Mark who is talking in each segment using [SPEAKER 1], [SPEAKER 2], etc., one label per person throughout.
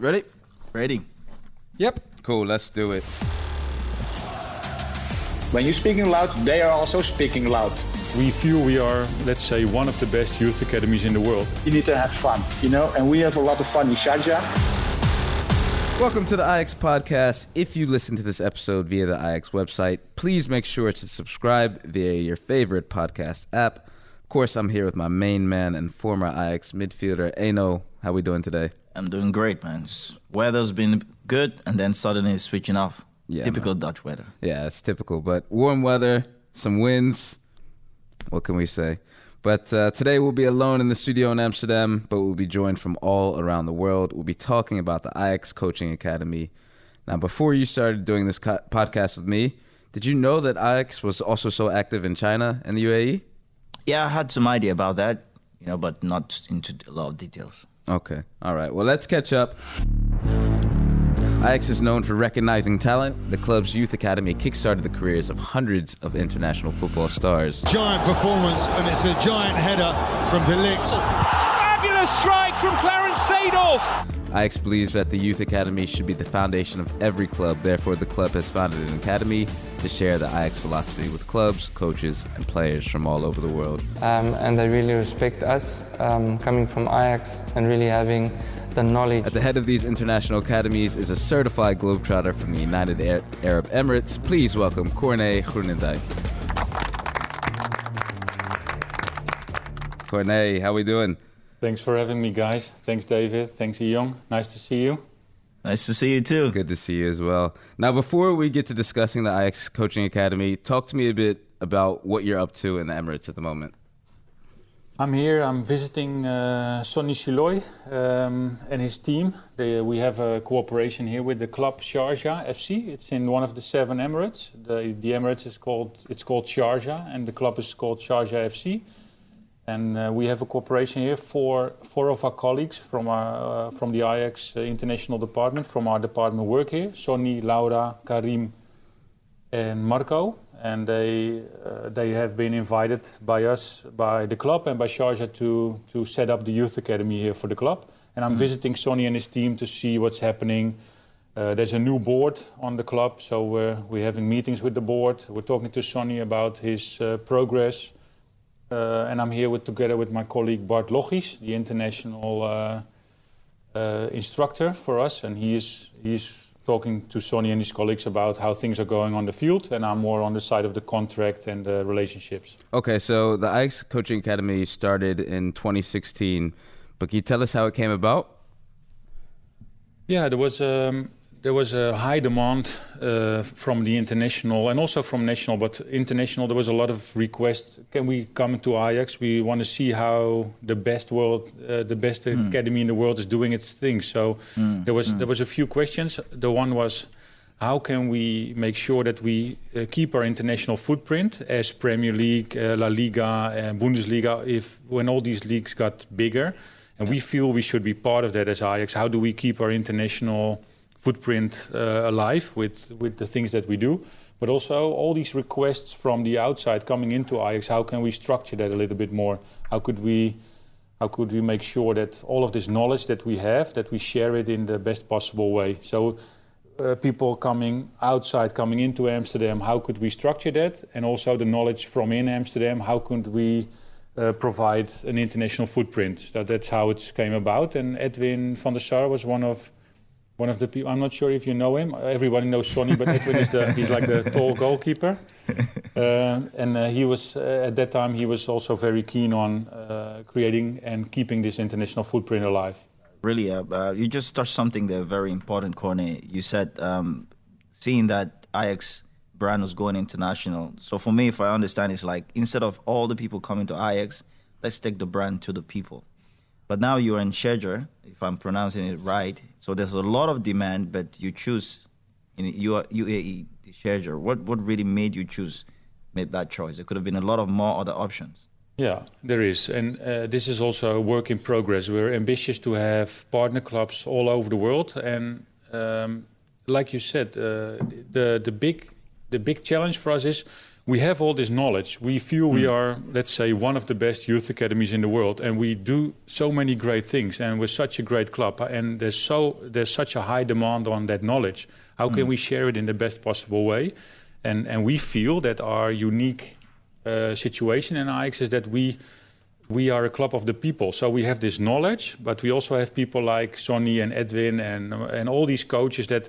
[SPEAKER 1] Ready?
[SPEAKER 2] Ready.
[SPEAKER 3] Yep.
[SPEAKER 1] Cool, let's do it.
[SPEAKER 4] When you're speaking loud, they are also speaking loud.
[SPEAKER 5] We feel we are, let's say, one of the best youth academies in the world.
[SPEAKER 4] You need to have fun, you know, and we have a lot of fun in Sharjah.
[SPEAKER 1] Welcome to the Ajax podcast. If you listen to this episode via the Ajax website, please make sure to subscribe via your favorite podcast app. Of course, I'm here with my main man and former Ajax midfielder, Enoh. How we doing today?
[SPEAKER 2] I'm doing great, man. It's- weather's been good, and then suddenly it's switching off.
[SPEAKER 1] Yeah,
[SPEAKER 2] Typical Dutch weather.
[SPEAKER 1] Yeah, it's typical, but warm weather, some winds. What can we say? But uh, today we'll be alone in the studio in Amsterdam, but we'll be joined from all around the world. We'll be talking about the Ajax Coaching Academy. Now, before you started doing this co- podcast with me, did you know that Ajax was also so active in China and the UAE?
[SPEAKER 2] Yeah, I had some idea about that, you know, but not into a lot of details.
[SPEAKER 1] Okay. All right. Well, let's catch up. Ajax is known for recognizing talent. The club's youth academy kickstarted the careers of hundreds of international football stars.
[SPEAKER 6] Giant performance, and it's a giant header from De Ligt.
[SPEAKER 7] Fabulous strike from Clarence Seedorf.
[SPEAKER 1] Ajax believes that the youth academy should be the foundation of every club. Therefore, the club has founded an academy to share the Ajax philosophy with clubs, coaches, and players from all over the world.
[SPEAKER 3] Um, and I really respect us um, coming from Ajax and really having the knowledge.
[SPEAKER 1] At the head of these international academies is a certified globetrotter from the United Arab Emirates. Please welcome Corné Groenendijk. Corné, how are we doing?
[SPEAKER 5] Thanks for having me, guys. Thanks, David. Thanks, Eyong. Nice to see you.
[SPEAKER 2] Nice to see you too.
[SPEAKER 1] Good to see you as well. Now, before we get to discussing the Ajax Coaching Academy, talk to me a bit about what you're up to in the Emirates at the moment.
[SPEAKER 5] I'm here. I'm visiting uh, Sonny Silooy um, and his team. They, we have a cooperation here with the club Sharjah FC. It's in one of the seven Emirates. The, the Emirates is called it's called Sharjah, and the club is called Sharjah FC. And uh, we have a cooperation here. Four four of our colleagues from our uh, from the Ajax uh, international department, from our department, work here. Sonny, Laura, Karim, and Marco, and they uh, they have been invited by us, by the club, and by Sharjah to to set up the youth academy here for the club. And I'm visiting Sonny and his team to see what's happening. Uh, there's a new board on the club, so we're, we're having meetings with the board. We're talking to Sonny about his uh, progress. Uh, and I'm here with, together with my colleague Bart Logis, the international uh, uh, instructor for us, and he is he's talking to Sonny and his colleagues about how things are going on the field, and I'm more on the side of the contract and the relationships.
[SPEAKER 1] Okay, so the Ajax Coaching Academy started in 2016, but can you tell us how it came about?
[SPEAKER 5] Yeah, there was um, there was a high demand uh, from the international and also from national, but international there was a lot of requests. Can we come to Ajax? We want to see how the best world, uh, the best academy in the world is doing its thing. So there was there was a few questions. The one was. How can we make sure that we uh, keep our international footprint as Premier League, uh, La Liga, and Bundesliga? If when all these leagues got bigger, and we feel we should be part of that as Ajax. How do we keep our international footprint uh, alive with, with the things that we do? But also all these requests from the outside coming into Ajax. How can we structure that a little bit more? How could we how could we make sure that all of this knowledge that we have that we share it in the best possible way? So. Uh, people coming outside, coming into Amsterdam, how could we structure that? And also the knowledge from in Amsterdam, how could we uh, provide an international footprint. So that's how it came about. And Edwin van der Sar was one of one of the people. I'm not sure if you know him. Everybody knows Sonny, but Edwin is the he's like the tall goalkeeper. Uh, and uh, he was uh, at that time he was also very keen on uh, creating and keeping this international footprint alive.
[SPEAKER 2] Really, uh, uh, you just touched something there very important, Corné. You said um, seeing that Ajax brand was going international. So for me, if I understand, it's like instead of all the people coming to Ajax, let's take the brand to the people. But now you're in Sharjah, if I'm pronouncing it right. So there's a lot of demand, but you choose in your UAE the Sharjah. What what really made you choose made that choice? There could have been a lot of more other options.
[SPEAKER 5] Yeah, there is. And uh, this is also a work in progress. We're ambitious to have partner clubs all over the world. And um, like you said, uh, the, the, big, the big challenge for us is we have all this knowledge. We feel we are, let's say, one of the best youth academies in the world, and we do so many great things. And we're such a great club, and there's so there's such a high demand on that knowledge. How can we share it in the best possible way? And and we feel that our unique uh, situation in Ajax is that we we are a club of the people. So we have this knowledge, but we also have people like Sonny and Edwin and and all these coaches that.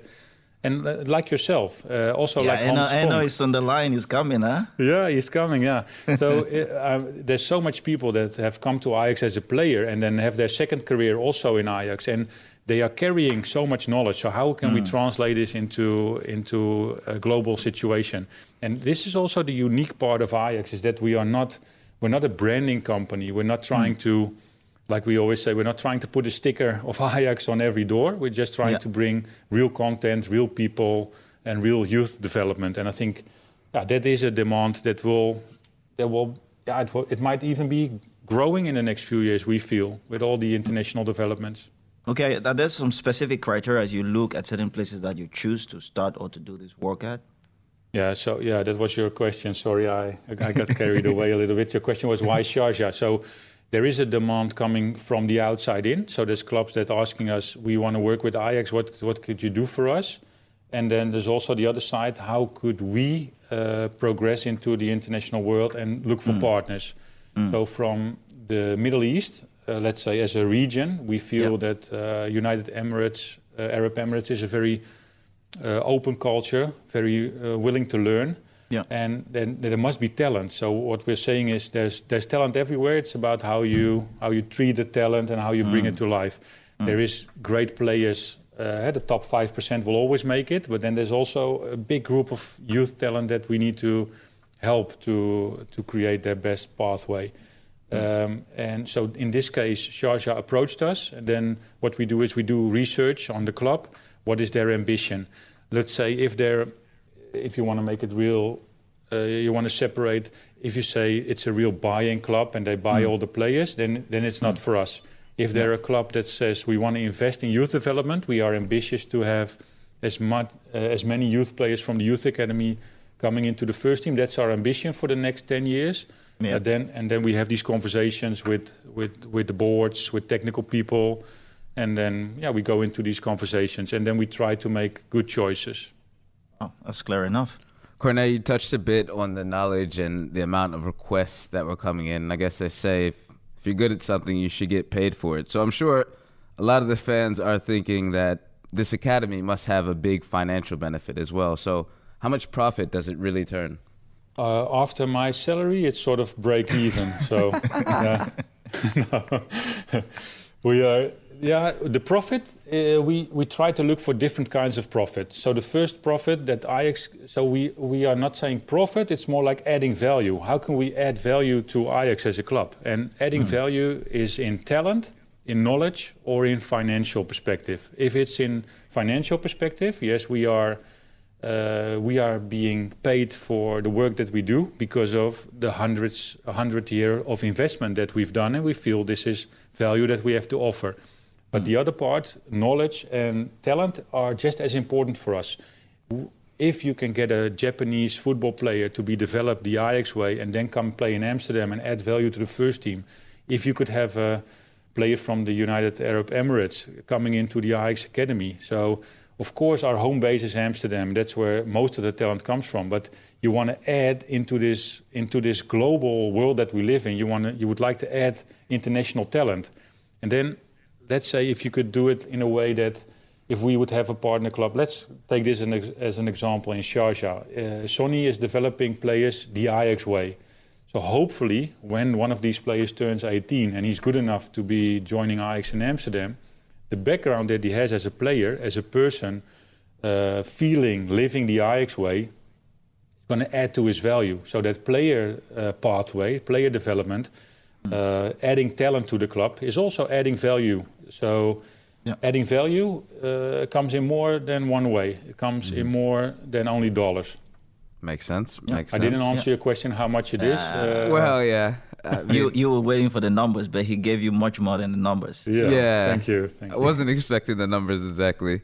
[SPEAKER 5] And uh, like yourself, uh, also
[SPEAKER 2] Yeah,
[SPEAKER 5] like
[SPEAKER 2] I know,
[SPEAKER 5] Hans
[SPEAKER 2] I know
[SPEAKER 5] Vonk.
[SPEAKER 2] he's on the line. He's coming, huh?
[SPEAKER 5] Yeah, he's coming. Yeah. So uh, um, there's so much people that have come to Ajax as a player and then have their second career also in Ajax, and they are carrying so much knowledge. So how can we translate this into into a global situation? And this is also the unique part of Ajax is that we are not we're not a branding company. We're not trying to. Like we always say, we're not trying to put a sticker of Ajax on every door. We're just trying
[SPEAKER 2] Yeah.
[SPEAKER 5] to bring real content, real people, and real youth development. And I think yeah, that is a demand that will, that will, yeah, it, will, it might even be growing in the next few years. We feel with all the international developments.
[SPEAKER 2] Okay, that there's some specific criteria as you look at certain places that you choose to start or to do this work at.
[SPEAKER 5] Yeah. So yeah, that was your question. Sorry, I I got carried away a little bit. Your question was why Sharjah? So. There is a demand coming from the outside in. So there's clubs that are asking us, we want to work with Ajax. What what could you do for us? And then there's also the other side. How could we uh, progress into the international world and look for partners? So from the Middle East, uh, let's say as a region, we feel
[SPEAKER 2] Yeah.
[SPEAKER 5] that uh, United Emirates, uh, Arab Emirates, is a very uh, open culture, very uh, willing to learn.
[SPEAKER 2] Yeah.
[SPEAKER 5] And then there must be talent. So what we're saying is there's there's talent everywhere. It's about how you how you treat the talent and how you bring it to life. There is great players. Uh, the top five percent will always make it, but then there's also a big group of youth talent that we need to help to to create their best pathway. Um, and so in this case, Sharjah approached us, and then what we do is we do research on the club. What is their ambition? Let's say if they're, if you want to make it real, uh, you want to separate. If you say it's a real buying club and they buy all the players, then then it's not for us. If they're a club that says we want to invest in youth development, we are ambitious to have as much uh, as many youth players from the youth academy coming into the first team. That's our ambition for the next ten years.
[SPEAKER 2] Yeah.
[SPEAKER 5] Uh, then and then we have these conversations with with with the boards, with technical people, and then yeah, we go into these conversations, and then we try to make good choices.
[SPEAKER 2] Oh, that's clear enough.
[SPEAKER 1] Corné, you touched a bit on the knowledge and the amount of requests that were coming in. I guess they say if, if you're good at something, you should get paid for it. So I'm sure a lot of the fans are thinking that this academy must have a big financial benefit as well. So how much profit does it really turn?
[SPEAKER 5] Uh, after my salary, it's sort of break even. so yeah, No. we are yeah the profit. Uh, we we try to look for different kinds of profit. So the first profit that Ajax. So we we are not saying profit. It's more like adding value. How can we add value to Ajax as a club? And adding value is in talent. In knowledge or in financial perspective. If it's in financial perspective, yes, we are uh, we are being paid for the work that we do because of the hundreds, hundred year of investment that we've done, and we feel this is value that we have to offer. But the other part, knowledge and talent, are just as important for us. If you can get a Japanese football player to be developed the Ajax way and then come play in Amsterdam and add value to the first team, if you could have a player from the United Arab Emirates coming into the Ajax academy, so of course, our home base is Amsterdam. That's where most of the talent comes from. But you want to add into this into this global world that we live in. You want you would like to add international talent, and then let's say if you could do it in a way that if we would have a partner club, let's take this an as an example in Sharjah. Uh, Sonny is developing players the Ajax way. So hopefully, when one of these players turns 18 and he's good enough to be joining Ajax in Amsterdam, the background that he has as a player, as a person, uh, feeling, living the Ajax way, is going to add to his value. So that player uh, pathway, player development, uh, adding talent to the club is also adding value. So
[SPEAKER 2] Yeah.
[SPEAKER 5] adding value uh, comes in more than one way. It comes in more than only dollars.
[SPEAKER 1] Makes sense. Makes
[SPEAKER 5] I
[SPEAKER 1] sense.
[SPEAKER 5] didn't answer your question how much it is. Uh,
[SPEAKER 1] Well, yeah. I
[SPEAKER 2] You you were waiting for the numbers, but he gave you much more than the numbers.
[SPEAKER 5] yeah.
[SPEAKER 1] yeah.
[SPEAKER 5] Thank you. Thank
[SPEAKER 1] I
[SPEAKER 5] you.
[SPEAKER 1] wasn't expecting the numbers exactly.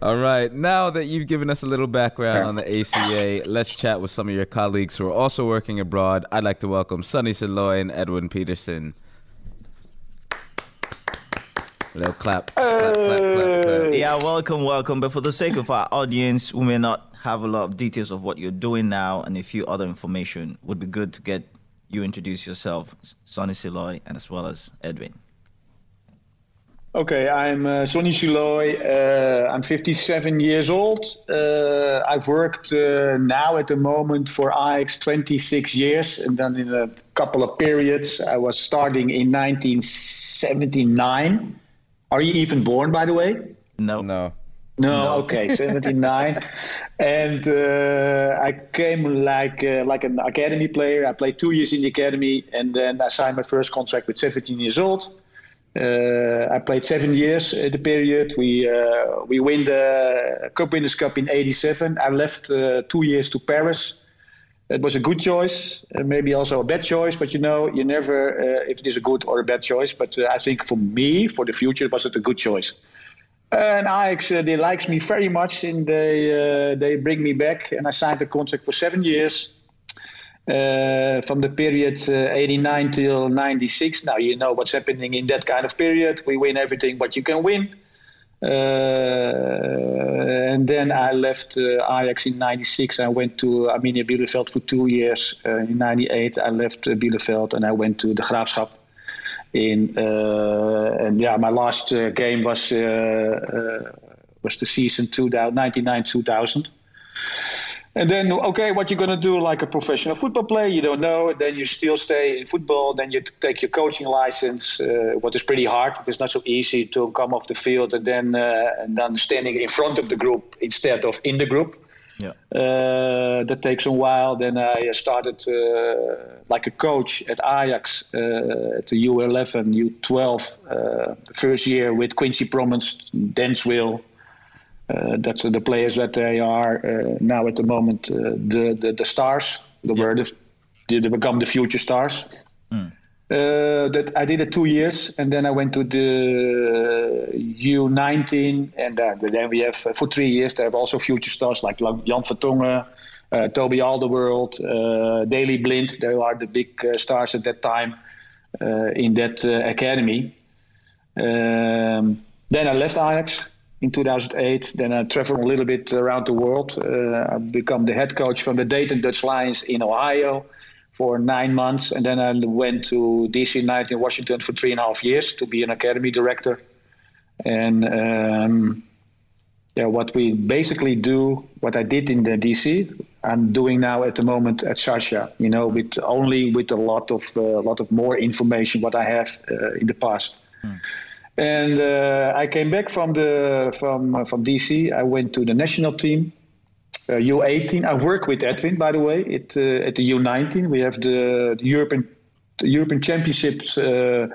[SPEAKER 1] All right. Now that you've given us a little background on the ACA, let's chat with some of your colleagues who are also working abroad. I'd like to welcome Sonny Silooy and Edwin Petersen. little clap. clap, clap, clap, clap.
[SPEAKER 2] Yeah, welcome, welcome. But for the sake of our audience, we may not have a lot of details of what you're doing now and a few other information. Would be good to get you introduce yourself, Sonny Silooy, and as well as Edwin.
[SPEAKER 4] Okay, I'm uh, Sonny Silooy. Uh, I'm 57 years old. Uh, I've worked uh, now at the moment for Ajax 26 years, and then in a couple of periods. I was starting in 1979. Are you even born, by the way?
[SPEAKER 2] No.
[SPEAKER 1] No.
[SPEAKER 4] No, okay, 79. and uh, I came like uh, like an academy player. I played two years in the academy, and then I signed my first contract with 17 years old. Uh, I played seven years at the period. We uh, we win the Cup Winners' Cup in '87. I left uh, two years to Paris. It was a good choice, uh, maybe also a bad choice, but you know, you never uh, if it is a good or a bad choice. But uh, I think for me, for the future, was it a good choice. And Ajax, uh, they likes me very much, and they uh, they bring me back, and I signed a contract for seven years. Uh, from the period uh, 89 till 96. Now you know what's happening in that kind of period. We win everything what you can win. Uh, and then I left Ajax in 96. I went to Arminia Bielefeld for two years. In 98, I left Bielefeld and I went to the Graafschap. In, and yeah, my last game was, was the season 2000, 99-2000. And then, okay, what you're going to do like a professional football player, you don't know. Then you still stay in football. Then you take your coaching license, uh, what is pretty hard. It's not so easy to come off the field and then uh, and then standing in front of the group instead of in the group.
[SPEAKER 2] Yeah.
[SPEAKER 4] Uh, that takes a while. Then I started uh, like a coach at Ajax uh, at the U11, U12, uh, first year with Quincy Promes, Denswil. Uh, that's the players that they are uh, now at the moment uh, the, the the stars the yeah. word they, become the future stars mm. that I did it two years and then I went to the U19 and then we have for three years they have also future stars like Jan Vertongen uh, Toby Alderweireld, uh, Daley Blind they are the big uh, stars at that time in that academy um, then I left Ajax in 2008. Then I traveled a little bit around the world. Uh, I become the head coach from the Dayton Dutch Lions in Ohio for nine months, and then I went to DC United in Washington for three and a half years to be an academy director. And um, yeah, what we basically do, what I did in the DC, I'm doing now at the moment at Sharjah. You know, with only with a lot of a uh, lot of more information what I have uh, in the past. Hmm. And uh, I came back from the from uh, from DC. I went to the national team, uh, U18. I work with Edwin, by the way, it, uh, at the U19. We have the, the European the European Championships uh,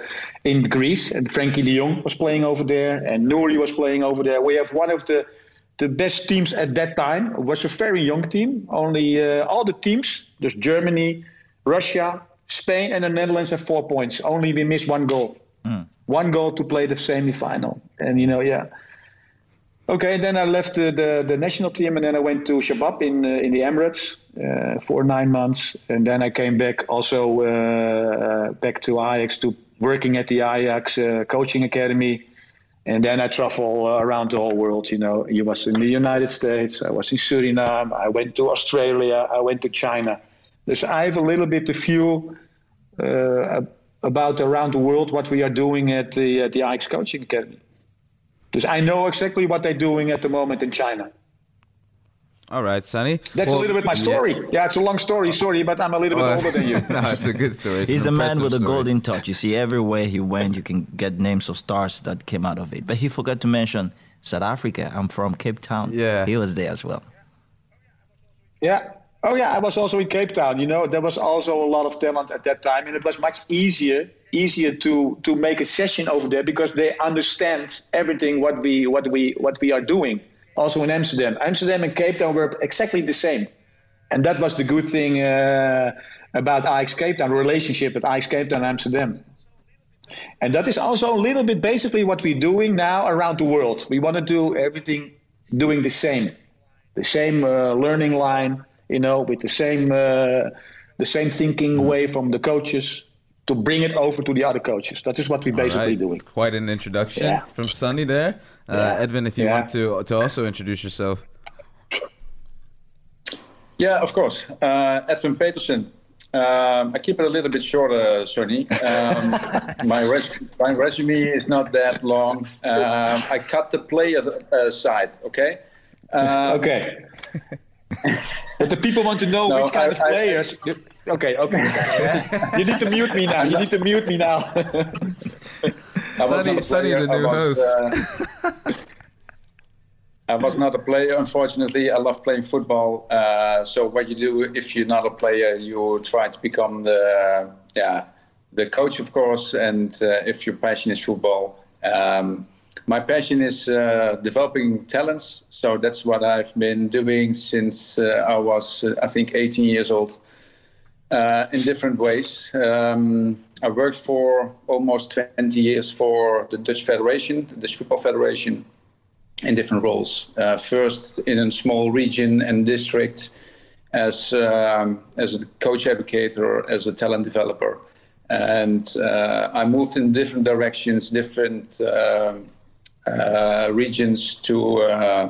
[SPEAKER 4] in Greece, and Frenkie De Jong was playing over there, and Nouri was playing over there. We have one of the the best teams at that time. It was a very young team. Only uh, all the teams, just Germany, Russia, Spain, and the Netherlands have four points. Only we missed one goal. Mm one goal to play the semi-final. And you know, yeah. Okay, then I left the, the, the national team, and then I went to Shabab in uh, in the Emirates uh, for nine months, and then I came back also uh, back to Ajax to working at the Ajax uh, coaching academy, and then I travel around the whole world. You know, I was in the United States, I was in Suriname, I went to Australia, I went to China. So I have a little bit of view uh, about around the world what we are doing at the at the Ajax Coaching Academy. Because I know exactly what they're doing at the moment in China.
[SPEAKER 1] All right, Sonny.
[SPEAKER 4] That's well, a little bit my story. Yeah. yeah. it's a long story. Sorry, but I'm a little bit older than you.
[SPEAKER 1] no, it's a good story. It's
[SPEAKER 2] He's a man with a golden touch. You see, everywhere he went, you can get names of stars that came out of it. But he forgot to mention South Africa. I'm from Cape Town.
[SPEAKER 1] Yeah,
[SPEAKER 2] he was there as well.
[SPEAKER 4] Yeah, Oh yeah, I was also in Cape Town. You know, there was also a lot of talent at that time, and it was much easier easier to to make a session over there because they understand everything what we what we what we are doing. Also in Amsterdam, Amsterdam and Cape Town were exactly the same, and that was the good thing uh, about Ajax Cape Town relationship with Ajax Cape Town Amsterdam. And that is also a little bit basically what we're doing now around the world. We want to do everything doing the same, the same uh, learning line, you know, with the same uh, the same thinking way from the coaches to bring it over to the other coaches. That is what we're basically
[SPEAKER 1] Right.
[SPEAKER 4] doing.
[SPEAKER 1] Quite an introduction
[SPEAKER 4] Yeah.
[SPEAKER 1] from Sonny there. Uh,
[SPEAKER 4] Yeah.
[SPEAKER 1] Edwin, if you
[SPEAKER 4] Yeah.
[SPEAKER 1] want to to also introduce yourself.
[SPEAKER 8] Yeah, of course. Uh, Edwin Petersen. Um, I keep it a little bit shorter, Sonny. Um, my, res- my resume is not that long. Um, I cut the player uh, side, okay? Um,
[SPEAKER 4] Okay. but the people want to know
[SPEAKER 8] No,
[SPEAKER 4] which kind
[SPEAKER 8] I-
[SPEAKER 4] of
[SPEAKER 8] I-
[SPEAKER 4] players. okay, okay. you need to mute me now. You need to mute me now.
[SPEAKER 8] I was
[SPEAKER 1] Sunny-
[SPEAKER 8] not a
[SPEAKER 1] Sunny, the new
[SPEAKER 8] I was,
[SPEAKER 1] host.
[SPEAKER 8] uh, I was not a player, unfortunately. I love playing football. Uh, so what you do if you're not a player, you try to become the yeah the coach, of course. And uh, if your passion is football, um, my passion is uh, developing talents. So that's what I've been doing since uh, I was, uh, I think, 18 years old uh, in different ways. Um, I worked for almost 20 years for the Dutch Federation, the Dutch Football Federation, in different roles. Uh, first in a small region and district as um, as a coach educator, as a talent developer, and uh, I moved in different directions, different um, regions to uh,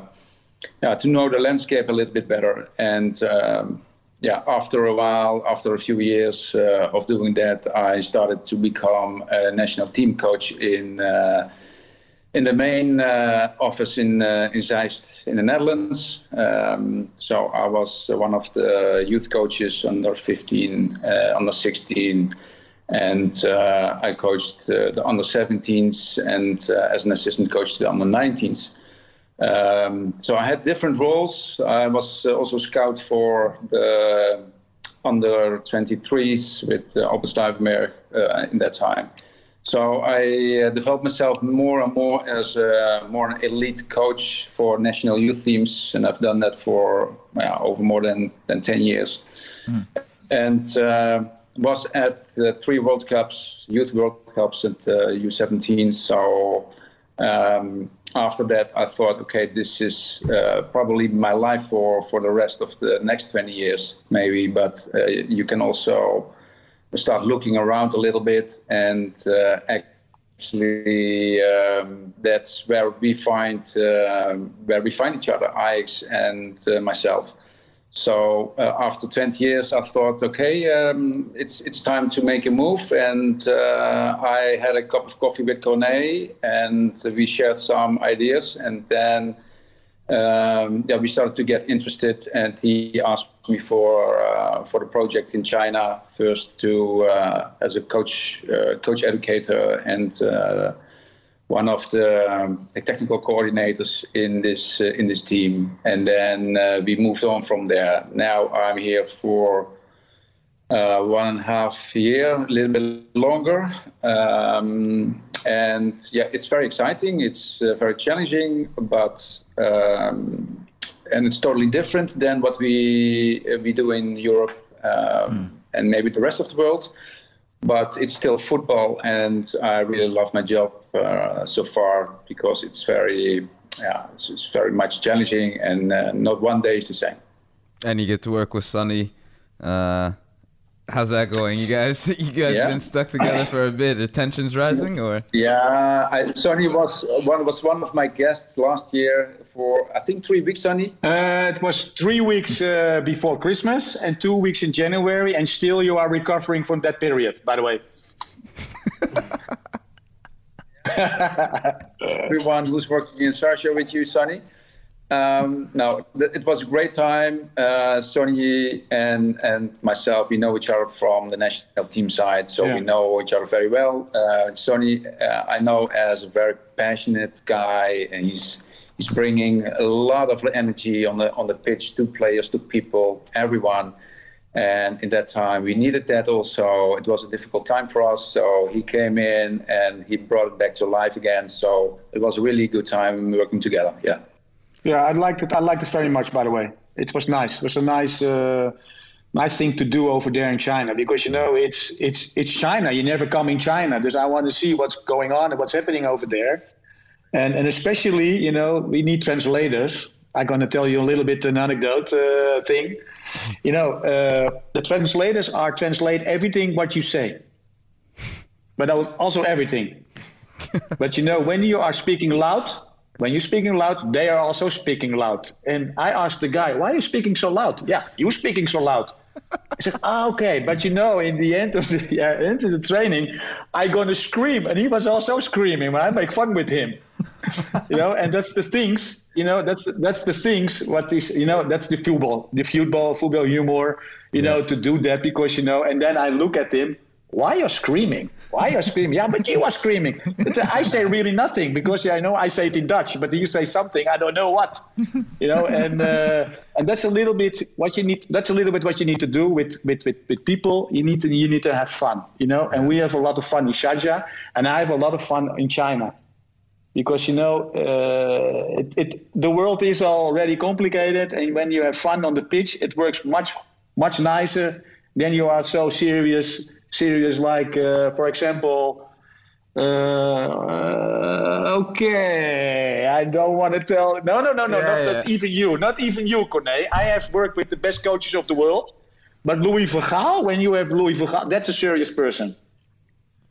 [SPEAKER 8] yeah, to know the landscape a little bit better. And um, yeah, after a while, after a few years uh, of doing that, I started to become a national team coach in uh, in the main uh, office in uh, in Zeist in the Netherlands. Um, so I was uh, one of the youth coaches under 15, uh, under 16, and uh, I coached uh, the under 17s and uh, as an assistant coach to the under 19s. Um, so I had different roles. I was uh, also scout for the under 23s with uh, Albert Stuivenberg uh, in that time. So I uh, developed myself more and more as a more an elite coach for national youth teams, and I've done that for yeah, over more than, than 10 years. And uh, was at uh, three World Cups, youth World Cups uh, U17. So um, after that, I thought, okay, this is uh, probably my life for, for the rest of the next 20 years, maybe. But uh, you can also start looking around a little bit, and uh, actually, um, that's where we find uh, where we find each other, Ajax and uh, myself. So uh, after 20 years, I thought, okay, um, it's it's time to make a move. And uh, I had a cup of coffee with Corné, and we shared some ideas. And then, um, yeah, we started to get interested. And he asked me for uh, for the project in China first to uh, as a coach uh, coach educator and. One of the, um, the technical coordinators in this uh, in this team, and then uh, we moved on from there. Now I'm here for uh, one and a half year, a little bit longer, um, and yeah, it's very exciting. It's uh, very challenging, but um, and it's totally different than what we uh, we do in Europe um, and maybe the rest of the world but it's still football, and I really love my job uh, so far because it's very, yeah, it's, very much challenging, and uh, not one day is the same.
[SPEAKER 1] And you get to work with Sonny. Uh, how's that going? You guys, you guys
[SPEAKER 8] Yeah.
[SPEAKER 1] been stuck together for a bit. Are tensions rising, or
[SPEAKER 8] Yeah, I, Sonny was one was one of my guests last year for I think three weeks. Sonny,
[SPEAKER 4] Uh, it was three weeks uh, before Christmas and two weeks in January, and still you are recovering from that period, by the way.
[SPEAKER 8] everyone who's working in Sharjah with you, Sonny. Um, no, it was a great time. Uh, Sonny and and myself, we know each other from the national team side, so
[SPEAKER 4] Yeah.
[SPEAKER 8] we know each other very well. Uh, Sonny, uh, I know as a very passionate guy, and he's he's bringing a lot of energy on the on the pitch to players, to people, everyone. And in that time, we needed that also. It was a difficult time for us. So he came in and he brought it back to life again. So it was a really good time working together. Yeah.
[SPEAKER 4] Yeah, I liked it. I liked it very much. By the way, it was nice. It was a nice, uh, nice thing to do over there in China because you know it's it's it's China. You never come in China, because I want to see what's going on and what's happening over there, and and especially you know we need translators. I'm going to tell you a little bit an anecdote uh, thing. You know, uh, the translators are translate everything what you say, but also everything. but you know, when you are speaking loud, when you're speaking loud, they are also speaking loud. And I asked the guy, "Why are you speaking so loud?" Yeah, you're speaking so loud. I said, ah, okay, but you know, in the end of the yeah, end of the training, I gonna scream, and he was also screaming. When I make fun with him, you know, and that's the things, you know, that's that's the things. What is, you know, that's the football, the football, football humor, you yeah. know, to do that because you know. And then I look at him, why you're screaming? Why are you're screaming? Yeah, but you are screaming. I say really nothing because yeah, I know I say it in Dutch, but you say something I don't know what, you know, and uh, and that's a little bit what you need. That's a little bit what you need to do with with with, with people. You need to you need to have fun, you know. And we have a lot of fun in Sharjah, and I have a lot of fun in China because you know uh, it, it, the world is already complicated and when you have fun on the pitch it works much much nicer than you are so serious serious, like, uh, for example, uh, okay, I don't want to tell. No, no, no, no, yeah, not, yeah. not, even you, not even you, Corné. I have worked with the best coaches of the world, but Louis van Gaal, when you have Louis van Gaal, that's a serious person.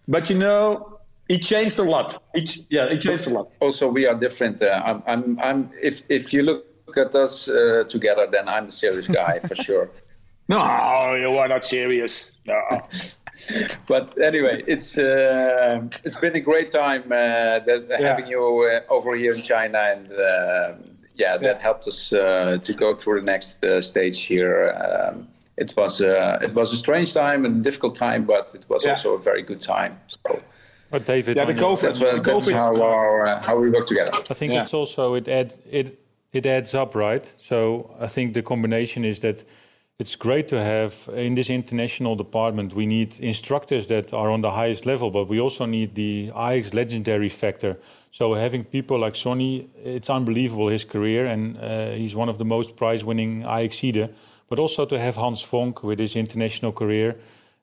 [SPEAKER 4] But you know, he changed a lot. It, yeah, it changed a lot.
[SPEAKER 8] Also, we are different. Uh, I'm, I'm, I'm. If if you look at us uh, together, then I'm the serious guy for sure.
[SPEAKER 4] No, you are not serious. No.
[SPEAKER 8] but anyway, it's uh, it's been a great time uh, that, yeah. having you uh, over here in China, and uh, yeah, that yeah. helped us uh, to go through the next uh, stage here. Um, it was it was a strange time and a difficult time, but it was yeah. also a very good time. So.
[SPEAKER 5] But David,
[SPEAKER 4] yeah, the COVID,
[SPEAKER 8] that's, what, that's COVID. how our, how we work together.
[SPEAKER 5] I think it's also it add it it adds up, right? So I think the combination is that it's great to have in this international department. We need instructors that are on the highest level, but we also need the Ajax legendary factor. So having people like Sonny, it's unbelievable his career, and uh, he's one of the most prize-winning Ajacied. But also to have Hans Vonk with his international career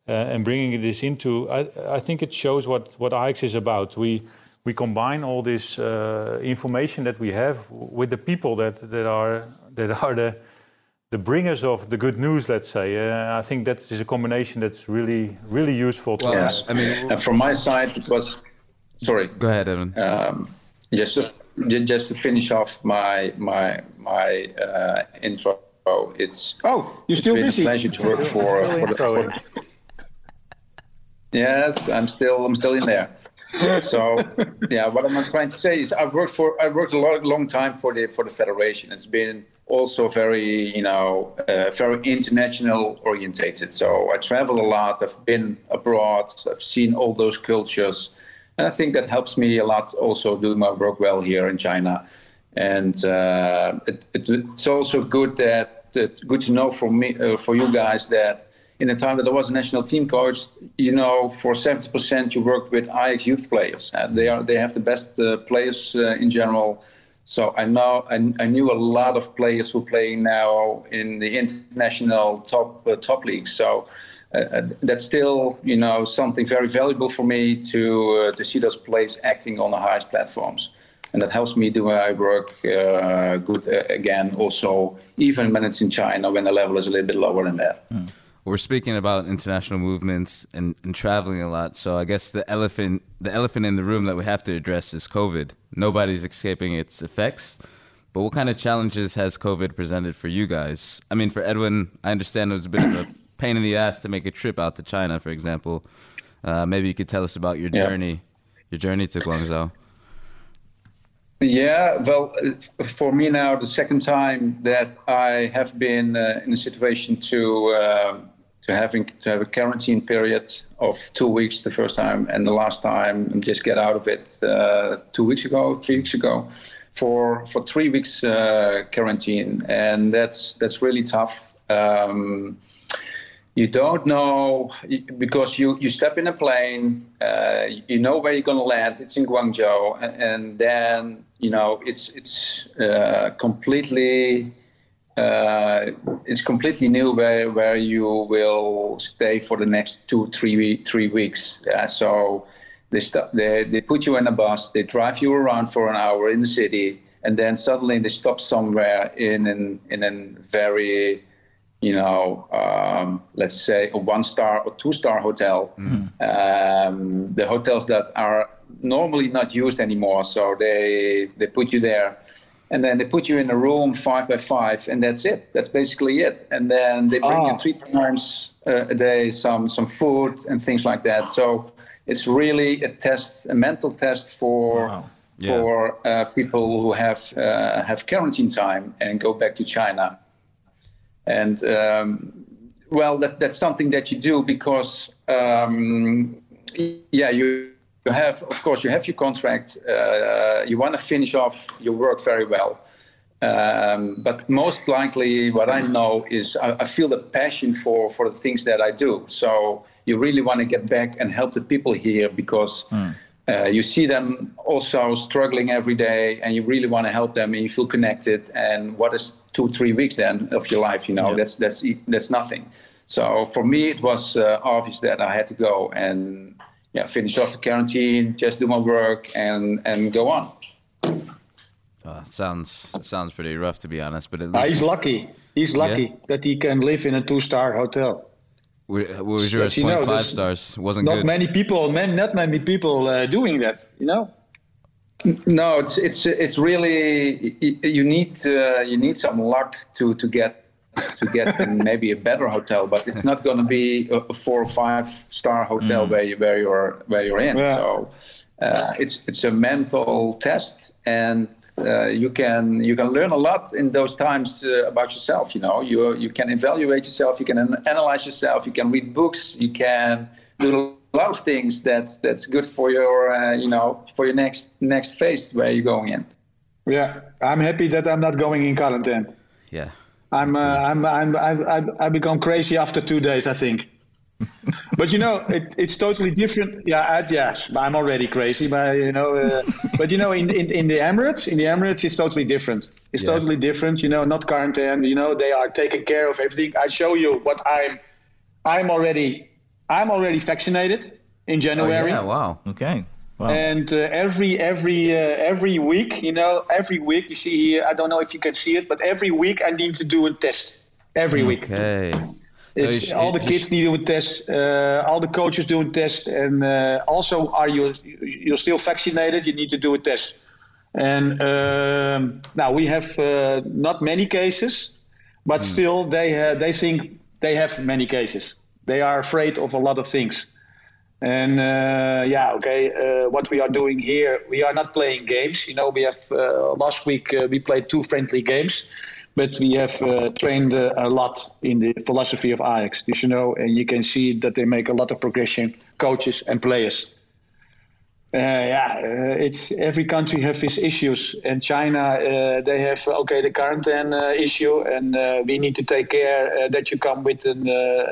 [SPEAKER 5] uh, and bringing this into, I, I, think it shows what what Ajax is about. We we combine all this uh, information that we have with the people that that are that are the the bringers of the good news, let's say. Uh, I think that is a combination that's really, really useful. To
[SPEAKER 8] well, yes. I mean, and from my side, it was. Sorry.
[SPEAKER 1] Go ahead, Evan. Um,
[SPEAKER 8] just to, just to finish off my my my uh, intro. It's
[SPEAKER 4] oh, you're still
[SPEAKER 8] been
[SPEAKER 4] busy.
[SPEAKER 8] A pleasure to work for. for, the, for yes, I'm still I'm still in there. so yeah, what I'm trying to say is I've worked for I worked a long, long time for the for the federation. It's been also very, you know, uh, very international orientated. So I travel a lot. I've been abroad. I've seen all those cultures, and I think that helps me a lot. Also, do my work well here in China, and uh, it, it, it's also good that, that, good to know for me, uh, for you guys that. In the time that I was a national team coach, you know, for 70% you work with Ajax youth players. Uh, they are they have the best uh, players uh, in general so I know I, I, knew a lot of players who play now in the international top uh, top leagues. So uh, uh, that's still you know something very valuable for me to uh, to see those players acting on the highest platforms, and that helps me do my work uh, good uh, again. Also, even when it's in China, when the level is a little bit lower than that. Mm
[SPEAKER 1] we're speaking about international movements and, and traveling a lot. So I guess the elephant the elephant in the room that we have to address is COVID. Nobody's escaping its effects. But what kind of challenges has COVID presented for you guys? I mean, for Edwin, I understand it was a bit of a pain in the ass to make a trip out to China, for example. Uh, maybe you could tell us about your journey, yeah. your journey to Guangzhou.
[SPEAKER 8] Yeah, well, for me now, the second time that I have been uh, in a situation to uh, to having to have a quarantine period of two weeks the first time, and the last time and just get out of it uh, two weeks ago, three weeks ago, for for three weeks uh, quarantine, and that's that's really tough. Um, you don't know because you, you step in a plane, uh, you know where you're going to land. It's in Guangzhou, and, and then you know it's it's uh, completely uh, it's completely new where, where you will stay for the next two, three, three weeks. Yeah, so they, they, they put you in a bus, they drive you around for an hour in the city, and then suddenly they stop somewhere in an in a very you know, um, let's say a one star or two star hotel, mm. um, the hotels that are normally not used anymore. So they they put you there, and then they put you in a room five by five, and that's it. That's basically it. And then they bring you three times uh, a day some some food and things like that. So it's really a test, a mental test for. Wow. Yeah. For uh, people who have uh, have quarantine time and go back to China, and um, well, that, that's something that you do because, um, yeah, you, you have, of course, you have your contract. Uh, you want to finish off your work very well. Um, but most likely, what I know is I, I, feel the passion for, for the things that I do. So you really want to get back and help the people here because. Mm uh, you see them also struggling every day and you really want to help them and you feel connected and what is two three weeks then of your life you know yeah. that's that's that's nothing so for me it was uh, obvious that i had to go and yeah finish off the quarantine just do my work and and go on
[SPEAKER 1] uh, sounds sounds pretty rough to be honest but at
[SPEAKER 4] least he's lucky he's lucky yeah. that he can live in a two star hotel
[SPEAKER 1] what was yours? You know, five stars. Wasn't
[SPEAKER 4] not
[SPEAKER 1] good.
[SPEAKER 4] many people, man, not many people uh, doing that. You know.
[SPEAKER 8] No, it's it's it's really you need uh, you need some luck to to get to get in maybe a better hotel, but it's not going to be a four or five star hotel mm. where you where you're where you're in. Yeah. So uh, it's it's a mental test, and uh, you can you can learn a lot in those times uh, about yourself. You know, you you can evaluate yourself, you can analyze yourself, you can read books, you can do a lot of things that's that's good for your uh, you know for your next next phase where you're going in.
[SPEAKER 4] Yeah, I'm happy that I'm not going in quarantine.
[SPEAKER 1] Yeah,
[SPEAKER 4] I'm uh, I'm I'm I I become crazy after two days. I think but you know, it, it's totally different. Yeah, yes, I'm already crazy, but you know, uh, but you know, in, in in the Emirates, in the Emirates, it's totally different. It's yeah. totally different. You know, not quarantine. You know, they are taking care of everything. I show you what I'm. I'm already. I'm already vaccinated in January.
[SPEAKER 1] Oh, yeah, wow.
[SPEAKER 2] Okay. Wow.
[SPEAKER 4] And uh, every every uh, every week, you know, every week you see here. I don't know if you can see it, but every week I need to do a test. Every week.
[SPEAKER 1] Okay.
[SPEAKER 4] It's, all the kids need to do a test. Uh, all the coaches do a test, and uh, also, are you you're still vaccinated? You need to do a test. And um, now we have uh, not many cases, but mm. still they they think they have many cases. They are afraid of a lot of things. And uh, yeah, okay. Uh, what we are doing here, we are not playing games. You know, we have uh, last week we played two friendly games but we have uh, trained uh, a lot in the philosophy of Ajax. You know, and you can see that they make a lot of progression, coaches and players. Uh, yeah, uh, it's every country have its issues, and China uh, they have okay the quarantine uh, issue, and we need to take care that you come with a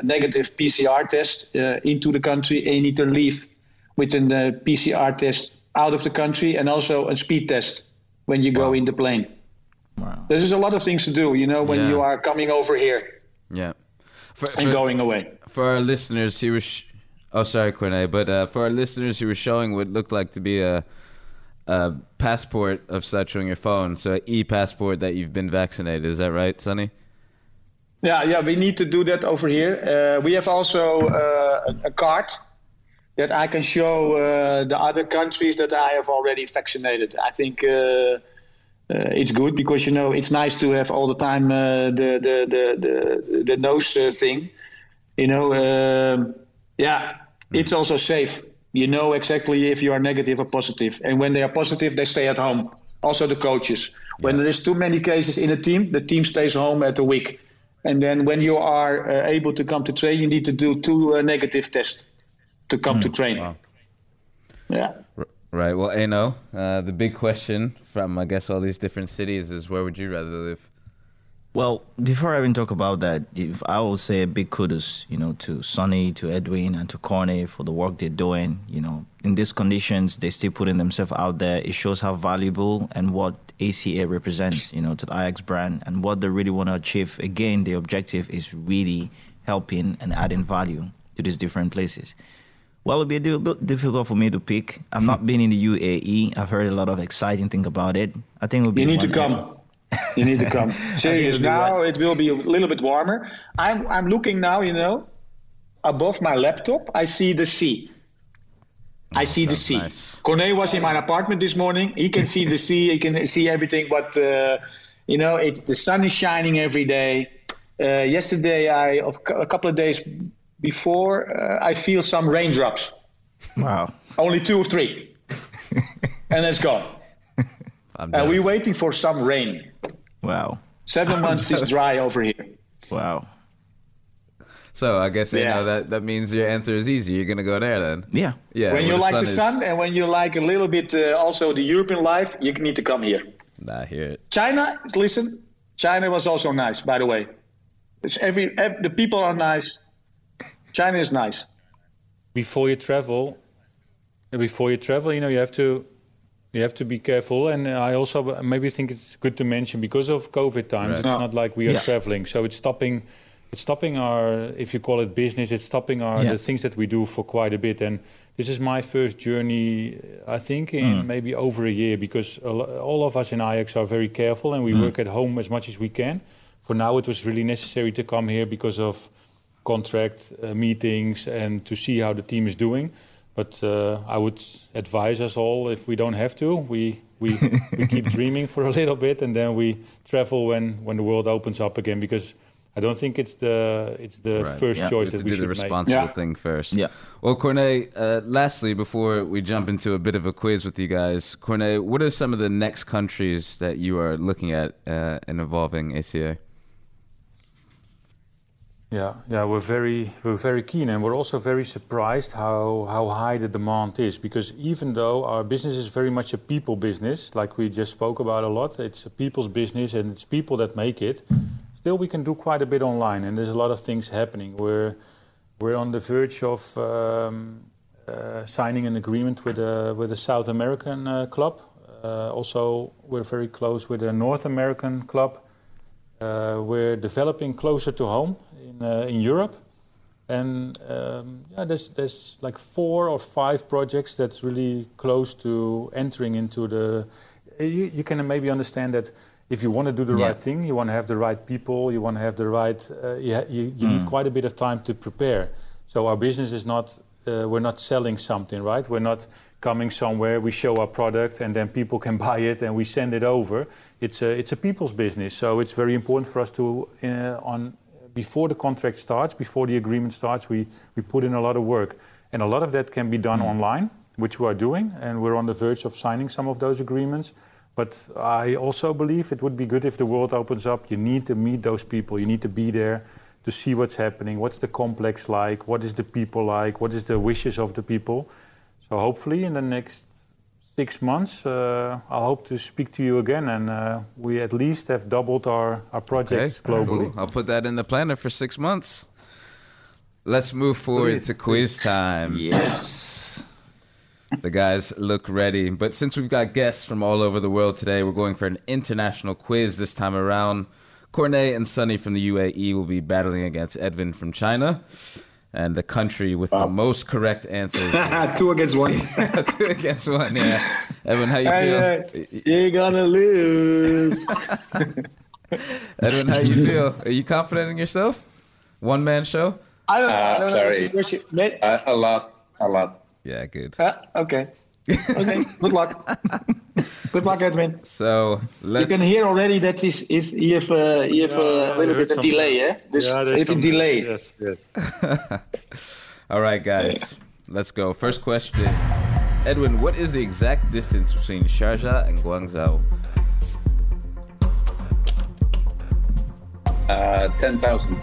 [SPEAKER 4] negative PCR test into the country, and you need to leave with a PCR test out of the country, and also a speed test when you wow. go in the plane. Wow. There's a lot of things to do, you know, when yeah. you are coming over here.
[SPEAKER 1] Yeah.
[SPEAKER 4] For, and for, going away.
[SPEAKER 1] For our listeners, he was. Oh, sorry, Corné. But uh, for our listeners, he were showing what looked like to be a, a passport of such on your phone. So, e passport that you've been vaccinated. Is that right, Sonny?
[SPEAKER 4] Yeah, yeah, we need to do that over here. Uh, we have also uh, a, a card that I can show uh, the other countries that I have already vaccinated. I think uh, uh, it's good because you know it's nice to have all the time uh, the, the, the the the nose uh, thing. You know, um, yeah, it's also safe. You know exactly if you are negative or positive, and when they are positive, they stay at home. Also, the coaches. When there is too many cases in a team, the team stays home at a week. And then when you are uh, able to come to train, you need to do two uh, negative tests to come mm. to train. Wow. Yeah.
[SPEAKER 1] Right. Well, Enoh, uh, the big question from I guess all these different cities is where would you rather live?
[SPEAKER 2] Well, before I even talk about that, if I will say a big kudos, you know, to Sonny, to Edwin, and to Corné for the work they're doing. You know, in these conditions, they're still putting themselves out there. It shows how valuable and what ACA represents, you know, to the Ajax brand and what they really want to achieve. Again, the objective is really helping and adding value to these different places. Well, it'd be a bit difficult for me to pick. I've not been in the UAE. I've heard a lot of exciting things about it. I think it would be.
[SPEAKER 4] You need to come. You need to come. Serious. Now it will be a little bit warmer. I'm I'm looking now. You know, above my laptop, I see the sea. I see the sea.
[SPEAKER 1] nice.
[SPEAKER 4] Corné was in my apartment this morning. He can see the sea. He can see everything. But uh, you know, it's the sun is shining every day. Uh, yesterday, I of a couple of days before, uh, I feel some raindrops.
[SPEAKER 2] Wow.
[SPEAKER 4] Only two or three, and it's gone.
[SPEAKER 1] I'm
[SPEAKER 4] And we're waiting for some rain.
[SPEAKER 2] Wow.
[SPEAKER 4] Seven months is dry over here.
[SPEAKER 2] Wow.
[SPEAKER 1] So I guess you
[SPEAKER 4] Yeah.
[SPEAKER 1] know that that means your answer is easy. You're gonna go there then.
[SPEAKER 2] Yeah.
[SPEAKER 1] Yeah.
[SPEAKER 4] when
[SPEAKER 1] where
[SPEAKER 4] you like the
[SPEAKER 1] is-
[SPEAKER 4] sun and when you like a little bit uh, also the European life, you need to come here.
[SPEAKER 1] Nah, hear it.
[SPEAKER 4] China, listen, China was also nice, by the way. It's every, ev the people are nice. China is nice.
[SPEAKER 5] before you travel, before you travel, you know, you have to you have to be careful. And uh, I also uh, maybe think it's good to mention because of COVID times,
[SPEAKER 1] Right.
[SPEAKER 5] it's
[SPEAKER 4] Yeah.
[SPEAKER 5] not like we are
[SPEAKER 2] Yeah.
[SPEAKER 5] traveling, so it's stopping. It's stopping our, if you call it business, it's stopping our
[SPEAKER 2] Yeah.
[SPEAKER 5] the things that we do for quite a bit. And this is my first journey, uh, I think, in mm. maybe over a year because all of us in Ajax are very careful and we mm. work at home as much as we can. For now, it was really necessary to come here because of contract uh, meetings and to see how the team is doing. But uh, I would advise us all if we don't have to, we we, we keep dreaming for a little bit and then we travel when, when the world opens up again because I don't think it's the it's the
[SPEAKER 1] Right.
[SPEAKER 5] first
[SPEAKER 2] Yeah.
[SPEAKER 5] Choice
[SPEAKER 1] have
[SPEAKER 5] that
[SPEAKER 1] to
[SPEAKER 5] we
[SPEAKER 1] do the
[SPEAKER 5] should make.
[SPEAKER 1] responsible
[SPEAKER 4] Yeah.
[SPEAKER 1] thing first.
[SPEAKER 2] Yeah.
[SPEAKER 1] Well, Corné, uh, lastly, before we jump into a bit of a quiz with you guys, Corné, what are some of the next countries that you are looking at uh, in involving ACA?
[SPEAKER 5] Yeah, yeah, we're very we're very keen, and we're also very surprised how how high the demand is. Because even though our business is very much a people business, like we just spoke about a lot, it's a people's business, and it's people that make it. Still, we can do quite a bit online, and there's a lot of things happening. We're we're on the verge of um, uh, signing an agreement with a with a South American uh, club. Uh, also, we're very close with a North American club. Uh, we're developing closer to home in uh, in Europe, and um, yeah, there's there's like four or five projects that's really close to entering into the. You, you can maybe understand that if you want to do the
[SPEAKER 2] Yeah.
[SPEAKER 5] right thing, you want to have the right people, you want to have the right. Uh, you you, you need quite a bit of time to prepare. So our business is not. Uh, we're not selling something, right? We're not coming somewhere. We show our product, and then people can buy it, and we send it over. It's a it's a people's business, so it's very important for us to uh, on before the contract starts, before the agreement starts, we we put in a lot of work, and a lot of that can be done mm. online, which we are doing, and we're on the verge of signing some of those agreements. But I also believe it would be good if the world opens up. You need to meet those people. You need to be there to see what's happening. What's the complex like? What is the people like? What is the wishes of the people? So hopefully in the next six months, uh, I hope to speak to you again, and uh, we at least have doubled our, our projects globally.
[SPEAKER 1] Cool. I'll put that in the planner for six months. Let's move forward
[SPEAKER 5] Please,
[SPEAKER 1] to quiz time.
[SPEAKER 2] Yes.
[SPEAKER 1] The guys look ready. But since we've got guests from all over the world today, we're going for an international quiz this time around. Corné and Sonny from the UAE will be battling against Edwin from China. And the country with the most correct answers.
[SPEAKER 4] Two against one.
[SPEAKER 1] Two against one, yeah. Edwin, how you
[SPEAKER 4] Hey,
[SPEAKER 1] feel?
[SPEAKER 4] uh, you're gonna lose.
[SPEAKER 1] Edwin, how you feel? Are you confident in yourself? One man show?
[SPEAKER 4] I don't,
[SPEAKER 8] Uh,
[SPEAKER 4] I don't
[SPEAKER 8] sorry.
[SPEAKER 4] know. Where's your- mate?
[SPEAKER 8] Uh, a lot, a lot.
[SPEAKER 1] Yeah, good.
[SPEAKER 4] Uh, okay. Okay. Good luck. Good luck, Edwin.
[SPEAKER 1] So let's.
[SPEAKER 4] You can hear already that is is you have uh, you have uh, a little bit of delay, eh? This if you delay.
[SPEAKER 5] Yes, yes.
[SPEAKER 1] All right, guys, let's go. First question. Edwin, what is the exact distance between Sharjah and Guangzhou?
[SPEAKER 8] Uh, 10,000.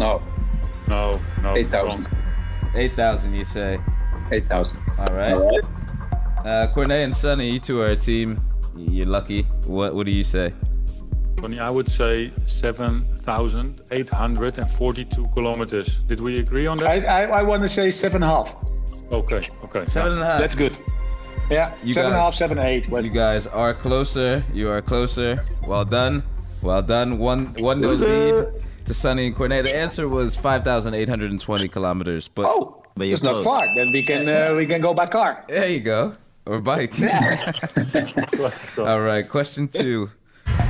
[SPEAKER 8] No,
[SPEAKER 5] No, no.
[SPEAKER 8] 8,000.
[SPEAKER 1] 8,000, you say.
[SPEAKER 8] 8,000.
[SPEAKER 1] All right. Uh, Corné and Sonny, you two are a team. You're lucky. What What do you say?
[SPEAKER 5] Tony, I would say 7,842 kilometers. Did we agree on that?
[SPEAKER 4] I I, I want to say seven and a half.
[SPEAKER 5] okay, okay.
[SPEAKER 1] Seven and a half.
[SPEAKER 4] That's good. Yeah,
[SPEAKER 1] You
[SPEAKER 4] seven and a half, seven eight. Well,
[SPEAKER 1] You guys are closer. You are closer. Well done. Well done. One one nil lead to Sonny and Corné. The answer was 5,820 kilometers, but
[SPEAKER 4] Oh.
[SPEAKER 2] But you're
[SPEAKER 4] It's not far. Then we can uh, we can go by car.
[SPEAKER 1] There you go. Or bike. All right, question two.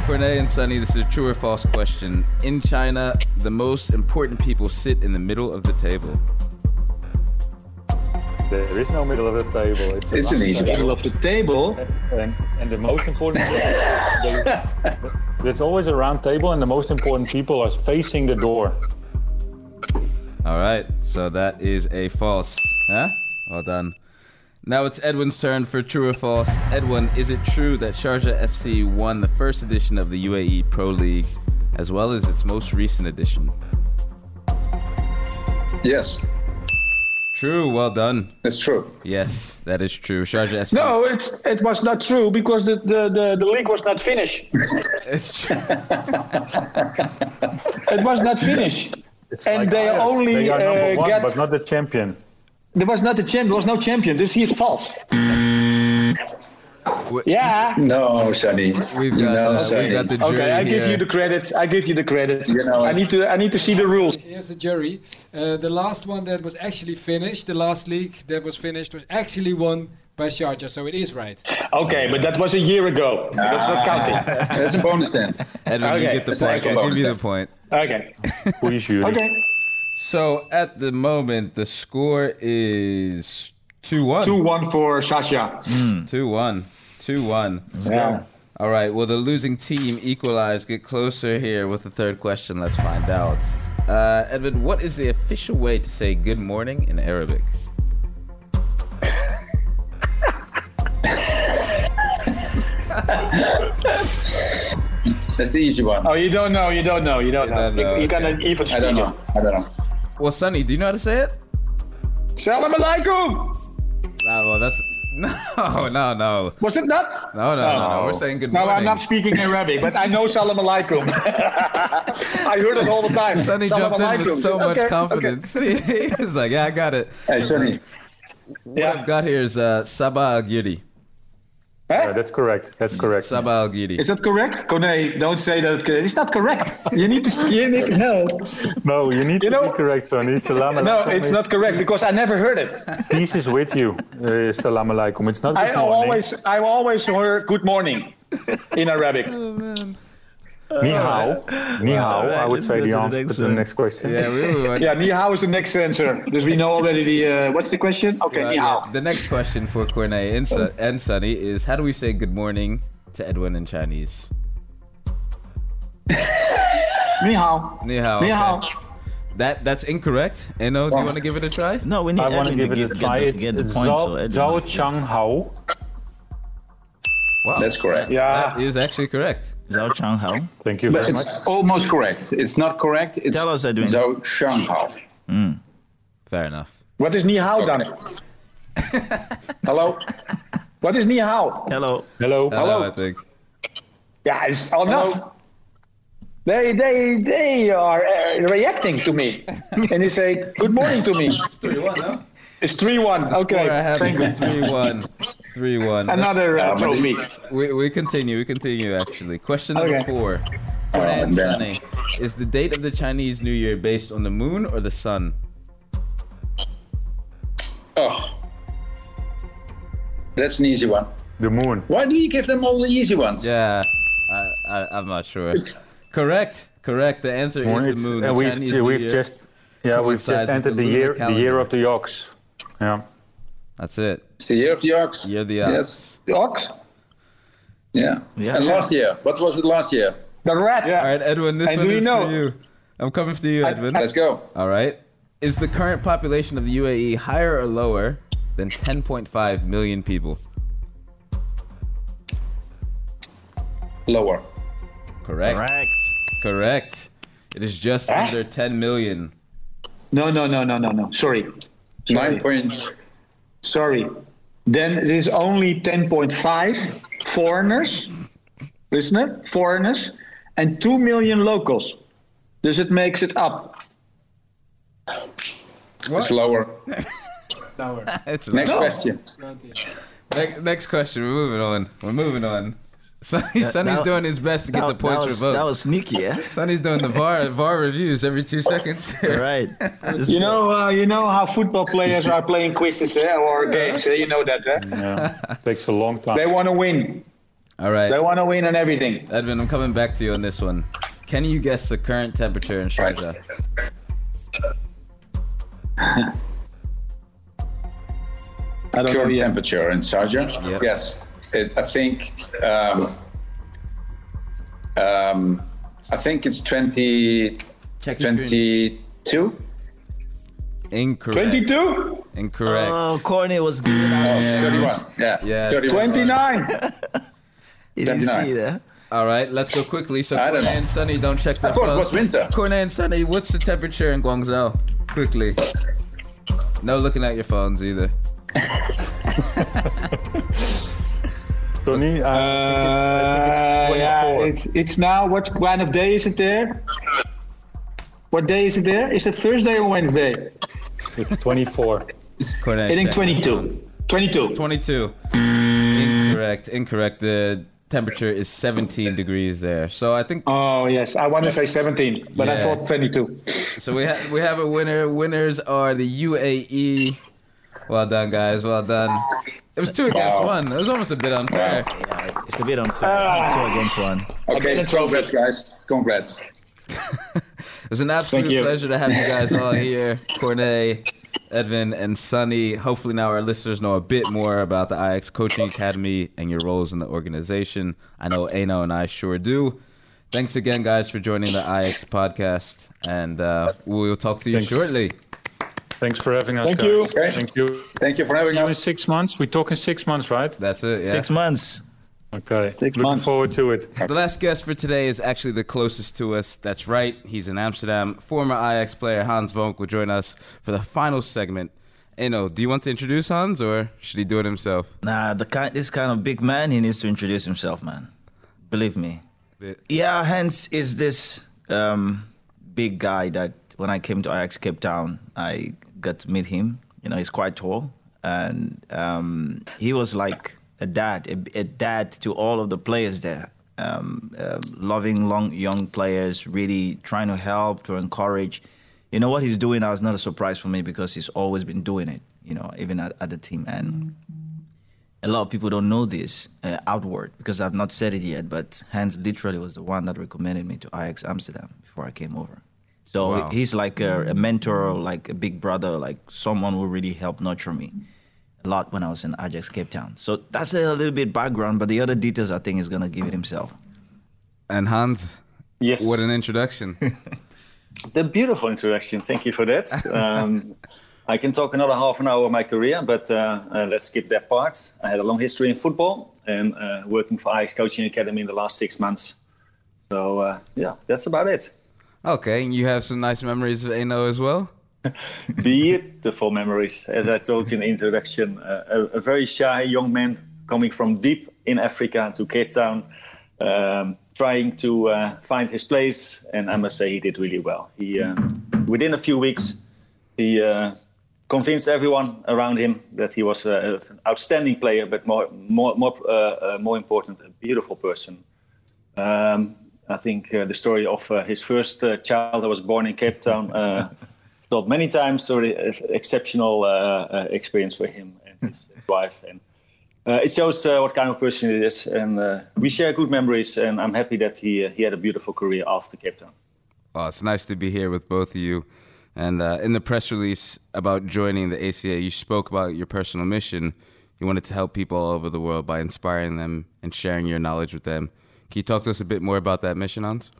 [SPEAKER 1] Corné and Sonny, this is a true or false question. In China, the most important people sit in the middle of the table.
[SPEAKER 5] There is no middle of the table. It's, a
[SPEAKER 8] It's an easy
[SPEAKER 5] table.
[SPEAKER 4] Middle of the table.
[SPEAKER 5] And, and the most important there's always a round table and the most important people are facing the door.
[SPEAKER 1] All right, so that is a false. Huh? Well done. Now it's Edwin's turn for true or false. Edwin, is it true that Sharjah FC won the first edition of the UAE Pro League as well as its most recent edition?
[SPEAKER 8] Yes,
[SPEAKER 1] True, well done.
[SPEAKER 8] that's true.
[SPEAKER 1] Yes, that is true. Sharjah FC.
[SPEAKER 4] No, it's it was not true because the the, the, the league was not finished.
[SPEAKER 1] It's true.
[SPEAKER 4] It was not finished. and
[SPEAKER 5] Like
[SPEAKER 4] they
[SPEAKER 5] Ajax,
[SPEAKER 4] only
[SPEAKER 5] they are number
[SPEAKER 4] uh,
[SPEAKER 5] one,
[SPEAKER 4] get
[SPEAKER 5] but not the champion.
[SPEAKER 4] There was not a champion. There was no champion. This is false. Yeah.
[SPEAKER 8] No, Sonny.
[SPEAKER 1] We've got,
[SPEAKER 8] no, Sonny.
[SPEAKER 1] we've got the jury
[SPEAKER 4] Okay, I give
[SPEAKER 1] here.
[SPEAKER 4] you the credits. I give you the credits.
[SPEAKER 8] You know-
[SPEAKER 4] I need to I need to see the rules.
[SPEAKER 9] Here's the jury. Uh, the last one that was actually finished, the last league that was finished, was actually won by Sharjah, so it is right.
[SPEAKER 4] Okay, but that was a year ago. That's not counting.
[SPEAKER 8] That's a bonus then.
[SPEAKER 1] Edwin, you
[SPEAKER 4] Okay,
[SPEAKER 1] get the point. I'll give you the point.
[SPEAKER 4] Okay. Okay.
[SPEAKER 1] So at the moment, the score is 2 1.
[SPEAKER 4] Two one for Sharjah.
[SPEAKER 1] 2 1. 2 1.
[SPEAKER 4] Yeah.
[SPEAKER 1] All right, will the losing team equalize? Get closer here with the third question. Let's find out. Uh, Edwin, what is the official way to say good morning in Arabic?
[SPEAKER 8] That's the easy one.
[SPEAKER 4] Oh, you don't know. You don't know. You don't
[SPEAKER 1] You
[SPEAKER 4] know.
[SPEAKER 1] don't know,
[SPEAKER 4] You, you
[SPEAKER 1] okay.
[SPEAKER 4] cannot even
[SPEAKER 8] I don't know. I don't know.
[SPEAKER 1] Well, Sonny, do you know how to say it?
[SPEAKER 4] Salam alaikum.
[SPEAKER 1] Ah, well, that's. No, no, no.
[SPEAKER 4] Was it that?
[SPEAKER 1] No, no, no, no. We're saying good
[SPEAKER 4] No,
[SPEAKER 1] morning.
[SPEAKER 4] I'm not speaking Arabic, but I know salam alaikum. I heard it all the time.
[SPEAKER 1] Sonny
[SPEAKER 4] Salam
[SPEAKER 1] jumped in with so much
[SPEAKER 4] Okay,
[SPEAKER 1] confidence. he was like, yeah, I got it.
[SPEAKER 8] Hey, Sonny.
[SPEAKER 1] What
[SPEAKER 4] Yeah.
[SPEAKER 1] I've got here is uh, Sabah Giri.
[SPEAKER 4] okay.
[SPEAKER 5] Yeah, that's correct. That's correct.
[SPEAKER 1] Sabah Al Giri.
[SPEAKER 4] Is that correct? Corné, don't say that. It's not correct. You need to. You need to know.
[SPEAKER 5] No, you need
[SPEAKER 4] You
[SPEAKER 5] to
[SPEAKER 4] know-
[SPEAKER 5] be correct, Sonny. Salam
[SPEAKER 4] No, it's not correct because I never heard it.
[SPEAKER 5] Peace is with you. Uh, salam alaikum. It's not
[SPEAKER 4] I
[SPEAKER 5] good morning.
[SPEAKER 4] always, I always heard good morning in Arabic.
[SPEAKER 5] Ni hao. Ni hao. I would say the
[SPEAKER 2] to the
[SPEAKER 5] answer to the next question.
[SPEAKER 1] Yeah, we were.
[SPEAKER 4] Yeah, ni hao is the next answer. Dus we know already the. Uh, what's the question? Okay,
[SPEAKER 1] Uh,
[SPEAKER 4] ni
[SPEAKER 1] yeah,
[SPEAKER 4] hao.
[SPEAKER 1] The next question for Corné and, Su- and Sonny is how do we say good morning to Edwin in Chinese?
[SPEAKER 4] Ni hao.
[SPEAKER 1] Ni hao.
[SPEAKER 4] Ni hao.
[SPEAKER 1] okay. That that's incorrect. Enoh, do you want to give it a try?
[SPEAKER 2] No, we need
[SPEAKER 5] I want to
[SPEAKER 2] Edwin
[SPEAKER 5] give
[SPEAKER 2] to
[SPEAKER 5] it a
[SPEAKER 2] get,
[SPEAKER 5] try.
[SPEAKER 2] get, the, get the
[SPEAKER 5] it's
[SPEAKER 2] point. So
[SPEAKER 5] Zhao,
[SPEAKER 2] Edwin
[SPEAKER 5] Zhao
[SPEAKER 2] just-
[SPEAKER 5] Chang Hao.
[SPEAKER 1] Wow,
[SPEAKER 8] That's correct.
[SPEAKER 4] Yeah.
[SPEAKER 1] that is actually correct.
[SPEAKER 2] Zhao Chang Hao.
[SPEAKER 5] Thank you
[SPEAKER 8] But
[SPEAKER 5] very much.
[SPEAKER 8] it's almost correct. It's not correct. It's
[SPEAKER 2] Tell us, Edwin.
[SPEAKER 8] Zhou Shanghao.
[SPEAKER 1] Fair enough.
[SPEAKER 4] What is ni hao dan?
[SPEAKER 8] Hello?
[SPEAKER 4] What is ni hao?
[SPEAKER 2] Hello.
[SPEAKER 5] Hello.
[SPEAKER 1] Hello, I think.
[SPEAKER 4] Yeah, it's enough. They, they, they are uh, reacting to me, and they say good morning to me.
[SPEAKER 1] It's Three one, no?
[SPEAKER 4] It's three one. Okay,
[SPEAKER 1] I have
[SPEAKER 4] thank you.
[SPEAKER 1] three one. Three one.
[SPEAKER 4] Another uh,
[SPEAKER 8] but
[SPEAKER 4] trophy.
[SPEAKER 1] We, we continue. We continue. Actually, question number
[SPEAKER 4] Okay.
[SPEAKER 1] four.
[SPEAKER 8] Corné.
[SPEAKER 1] Sonny, is the date of the Chinese New Year based on the moon or the sun?
[SPEAKER 8] Oh. That's an easy one.
[SPEAKER 5] The moon.
[SPEAKER 8] Why do you give them all the easy ones?
[SPEAKER 1] Yeah, I, I I'm not sure. Correct. Correct. The answer
[SPEAKER 5] Moon,
[SPEAKER 1] is the moon. The
[SPEAKER 5] we've,
[SPEAKER 1] Chinese
[SPEAKER 5] yeah,
[SPEAKER 1] New
[SPEAKER 5] we've
[SPEAKER 1] Year.
[SPEAKER 5] just yeah we've just entered
[SPEAKER 1] the
[SPEAKER 5] the
[SPEAKER 1] lunar
[SPEAKER 5] year the year of the ox. Yeah.
[SPEAKER 1] That's it.
[SPEAKER 8] It's the year of the ox.
[SPEAKER 1] Year of the
[SPEAKER 8] Yes.
[SPEAKER 1] ox.
[SPEAKER 4] Ox,
[SPEAKER 8] Yeah.
[SPEAKER 2] Yeah.
[SPEAKER 8] And last year, what was it last year?
[SPEAKER 4] the rat.
[SPEAKER 1] All right, Edwin. This
[SPEAKER 4] And
[SPEAKER 1] one is
[SPEAKER 4] know-
[SPEAKER 1] for you. I'm coming for you, Edwin.
[SPEAKER 8] Let's go.
[SPEAKER 1] All right. Is the current population of the UAE higher or lower than 10.5 million people?
[SPEAKER 8] Lower.
[SPEAKER 1] Correct.
[SPEAKER 2] Correct.
[SPEAKER 1] Correct. It is just
[SPEAKER 4] Huh?
[SPEAKER 1] under 10 million.
[SPEAKER 4] No, no, no, no, no, no. Sorry,
[SPEAKER 8] Nine points.
[SPEAKER 4] Sorry. Then it is only ten point five foreigners. Listener, foreigners, and two million locals. Dus it makes it up.
[SPEAKER 8] It's lower.
[SPEAKER 1] It's
[SPEAKER 8] Next
[SPEAKER 1] low.
[SPEAKER 8] question.
[SPEAKER 1] Next, next question. We're moving on. We're moving on. Sonny, Sonny's
[SPEAKER 2] that-
[SPEAKER 1] doing his best to get the points
[SPEAKER 2] that was,
[SPEAKER 1] revoked.
[SPEAKER 2] That was sneaky, yeah.
[SPEAKER 1] Sonny's doing the VAR VAR reviews every two seconds.
[SPEAKER 2] right. This-
[SPEAKER 4] You know, uh, you know how football players are playing quizzes eh, or games. Eh? You know that. Eh?
[SPEAKER 5] Yeah, takes a long time.
[SPEAKER 4] They want to win.
[SPEAKER 1] All right,
[SPEAKER 4] They want to win and everything.
[SPEAKER 1] Edwin, I'm coming back to you on this one. Can you guess the current temperature in Sharjah?
[SPEAKER 4] I don't know
[SPEAKER 8] Current
[SPEAKER 4] yet.
[SPEAKER 8] temperature in Sharjah?
[SPEAKER 1] Yep.
[SPEAKER 8] Yes. It, I think um, um, I think it's 20,
[SPEAKER 1] Check
[SPEAKER 8] 22.
[SPEAKER 1] Incorrect.
[SPEAKER 4] 22?
[SPEAKER 1] Incorrect.
[SPEAKER 2] Oh, Corné was giving out.
[SPEAKER 8] Oh, 31. Yeah.
[SPEAKER 1] Yeah.
[SPEAKER 8] 31.
[SPEAKER 4] 29.
[SPEAKER 2] You didn't
[SPEAKER 8] 29.
[SPEAKER 2] see that.
[SPEAKER 1] All right, let's go quickly. So
[SPEAKER 8] I Corné
[SPEAKER 1] and Sonny don't check their
[SPEAKER 8] Of course, it
[SPEAKER 1] phones.
[SPEAKER 8] was winter.
[SPEAKER 1] Corné and Sonny, what's the temperature in Guangzhou? Quickly. No looking at your phones either.
[SPEAKER 5] Tony,
[SPEAKER 4] Uh,
[SPEAKER 5] I think it's,
[SPEAKER 4] yeah, it's, it's now, what kind of day is it there? What day is it there? Is it Thursday or Wednesday?
[SPEAKER 5] it's 24.
[SPEAKER 1] Corné.
[SPEAKER 4] I think
[SPEAKER 1] check.
[SPEAKER 4] 22. 22.
[SPEAKER 1] 22. Incorrect. Incorrect. The temperature is 17 degrees there. So I think
[SPEAKER 4] Oh, yes. I want to say 17, but I thought 22.
[SPEAKER 1] so. We have we have a winner. Winners are the UAE. Well done, guys. Well done. It was two against
[SPEAKER 8] Wow.
[SPEAKER 1] one. It was almost a bit unfair.
[SPEAKER 2] Yeah, it's a bit unfair.
[SPEAKER 4] Ah.
[SPEAKER 2] Two against one.
[SPEAKER 8] Okay,
[SPEAKER 4] Again, a
[SPEAKER 8] congrats, guys. Congrats.
[SPEAKER 1] It was an absolute pleasure to have you guys all here. Corné, Edwin, and Sonny. Hopefully, now our listeners know a bit more about the Ajax Coaching Academy and your roles in the organization. I know Enoh and I sure do. Thanks again, guys, for joining the Ajax podcast, and uh, we'll talk to you
[SPEAKER 5] Thanks.
[SPEAKER 1] shortly.
[SPEAKER 5] Thanks for having us.
[SPEAKER 4] Thank
[SPEAKER 5] guys.
[SPEAKER 4] you.
[SPEAKER 8] Okay.
[SPEAKER 5] Thank you.
[SPEAKER 8] Thank you for having
[SPEAKER 5] See you in six months. We talk in six months, right?
[SPEAKER 1] That's it. Yeah.
[SPEAKER 2] Six months.
[SPEAKER 5] Okay.
[SPEAKER 4] Six
[SPEAKER 5] Looking
[SPEAKER 4] months.
[SPEAKER 5] forward to it.
[SPEAKER 1] The last guest for today is actually the closest to us. That's right. He's in Amsterdam. Former Ajax player Hans Vonk will join us for the final segment. Enoh, do you want to introduce Hans or should he do it himself?
[SPEAKER 2] Nah, the kind, this kind of big man, he needs to introduce himself, man. Believe me. Yeah, Hans is this um, big guy that when I came to Ajax Cape Town, I got to meet him. You know, he's quite tall, and um, he was like a dad, a, a dad to all of the players there. Um, uh, loving long young players, really trying to help, to encourage. You know what he's doing now is not a surprise for me because he's always been doing it. You know, even at, at the team and a lot of people don't know this uh, outward because I've not said it yet, but Hans literally was the one that recommended me to Ajax Amsterdam before I came over. So
[SPEAKER 1] Wow.
[SPEAKER 2] he's like a, a mentor, like a big brother, like someone who really helped nurture me a lot when I was in Ajax Cape Town. So that's a little bit background, but the other details I think is gonna give it himself.
[SPEAKER 1] And Hans,
[SPEAKER 10] Yes.
[SPEAKER 1] what an introduction.
[SPEAKER 10] The beautiful introduction. Thank you for that. Um, I can talk another half an hour of my career, but uh, uh, let's skip that part. I had a long history in football and uh, working for Ajax Coaching Academy in the last six months. So uh, yeah, that's about it.
[SPEAKER 1] Okay, and you have some nice memories of Enoh as well?
[SPEAKER 10] Beautiful memories. As I told you in the introduction, uh, a, a very shy young man coming from deep in Africa to Cape Town, um, trying to uh, find his place. And I must say, he did really well. He, um, within a few weeks, he uh, convinced everyone around him that he was uh, an outstanding player, but more, more, more, uh, uh, more important, a beautiful person. Um, I think uh, the story of uh, his first uh, child that was born in Cape Town told many times. So it's exceptional experience for him and his, wife, and uh, it shows uh, what kind of person he is. And uh, we share good memories, and I'm happy that he he had a beautiful career after Cape Town.
[SPEAKER 1] Well, it's nice to be here with both of you. And in the press release about joining the ACA, you spoke about your personal mission. You wanted to help people all over the world by inspiring them and sharing your knowledge with them. Can you talk to us a bit more about that mission, Hans?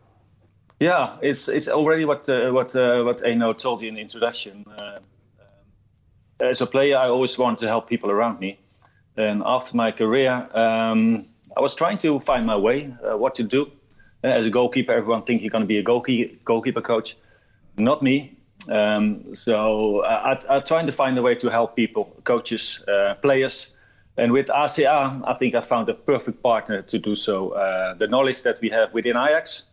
[SPEAKER 10] Yeah, it's it's already what uh, what uh, what Enoh told you in the introduction. Uh, um, as a player, I always wanted to help people around me, and after my career, um, I was trying to find my way, uh, what to do. Uh, as a goalkeeper, everyone think you're going to be a goalkeeper goalkeeper coach, not me. Um, so I, I'm trying to find a way to help people, coaches, uh, players. And with ACA, I think I found a perfect partner to do so. Uh, the knowledge that we have within Ajax,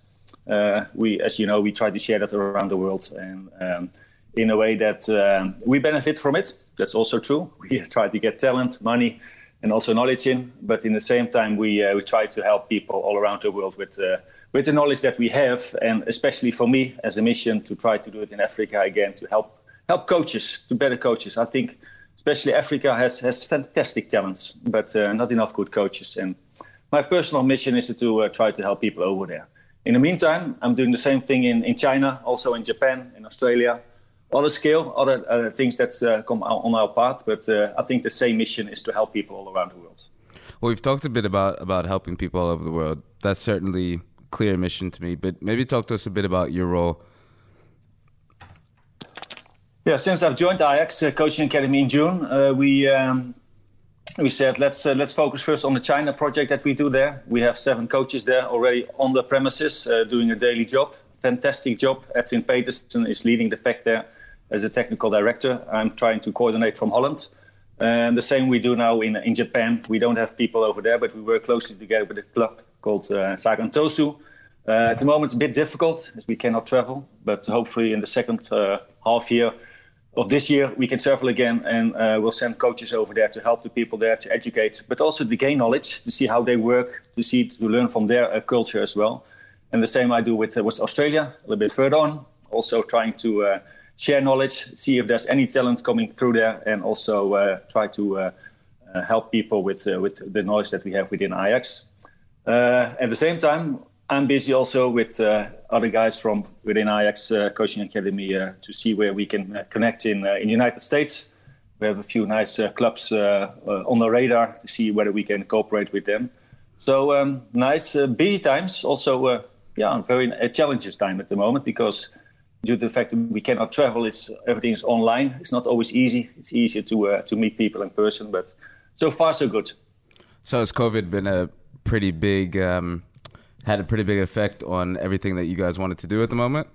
[SPEAKER 10] uh, we, as you know, we try to share that around the world, and um, in a way that um, we benefit from it. That's also true. We try to get talent, money, and also knowledge in. But in the same time, we uh, we try to help people all around the world with uh, with the knowledge that we have, and especially for me as a mission to try to do it in Africa again to help help coaches to better coaches. I think especially Africa has has fantastic talents, but uh, not enough good coaches. And my personal mission is to uh, try to help people over there. In the meantime, I'm doing the same thing in, in China, also in Japan, in Australia, other scale, other uh, things that uh, come on our path. But uh, I think the same mission is to help people all around the world.
[SPEAKER 1] Well, we've talked a bit about about helping people all over the world. That's certainly a clear mission to me. But maybe talk to us a bit about your role.
[SPEAKER 10] Yeah, since I've joined Ajax uh, Coaching Academy in June, uh, we um, we said let's uh, let's focus first on the China project that we do there. We have seven coaches there already on the premises doing a daily job. Fantastic job. Edwin Petersen is leading the pack there as a technical director. I'm trying to coordinate from Holland. And the same we do now in, in Japan. We don't have people over there, but we work closely together with a club called uh, Sagan Tosu. Uh, at the moment, it's a bit difficult as we cannot travel, but hopefully in the second uh, half year of this year, we can travel again and uh, we'll send coaches over there to help the people there to educate, but also to gain knowledge, to see how they work, to see, to learn from their uh, culture as well. And the same I do with, uh, with Australia, a little bit further on, also trying to uh, share knowledge, see if there's any talent coming through there, and also uh, try to uh, help people with with the knowledge that we have within Ajax. at the same time, I'm busy also with other guys from within Ajax Coaching Academy to see where we can connect in in the United States. We have a few nice clubs on the radar to see whether we can cooperate with them. So um, nice, uh, busy times. Also, uh, yeah, very uh, challenges time at the moment because due to the fact that we cannot travel, it's everything is online. It's not always easy. It's easier to uh, to meet people in person, but so far so good.
[SPEAKER 1] So has COVID been a pretty big um, had a pretty big effect on everything that you guys wanted to do at the moment?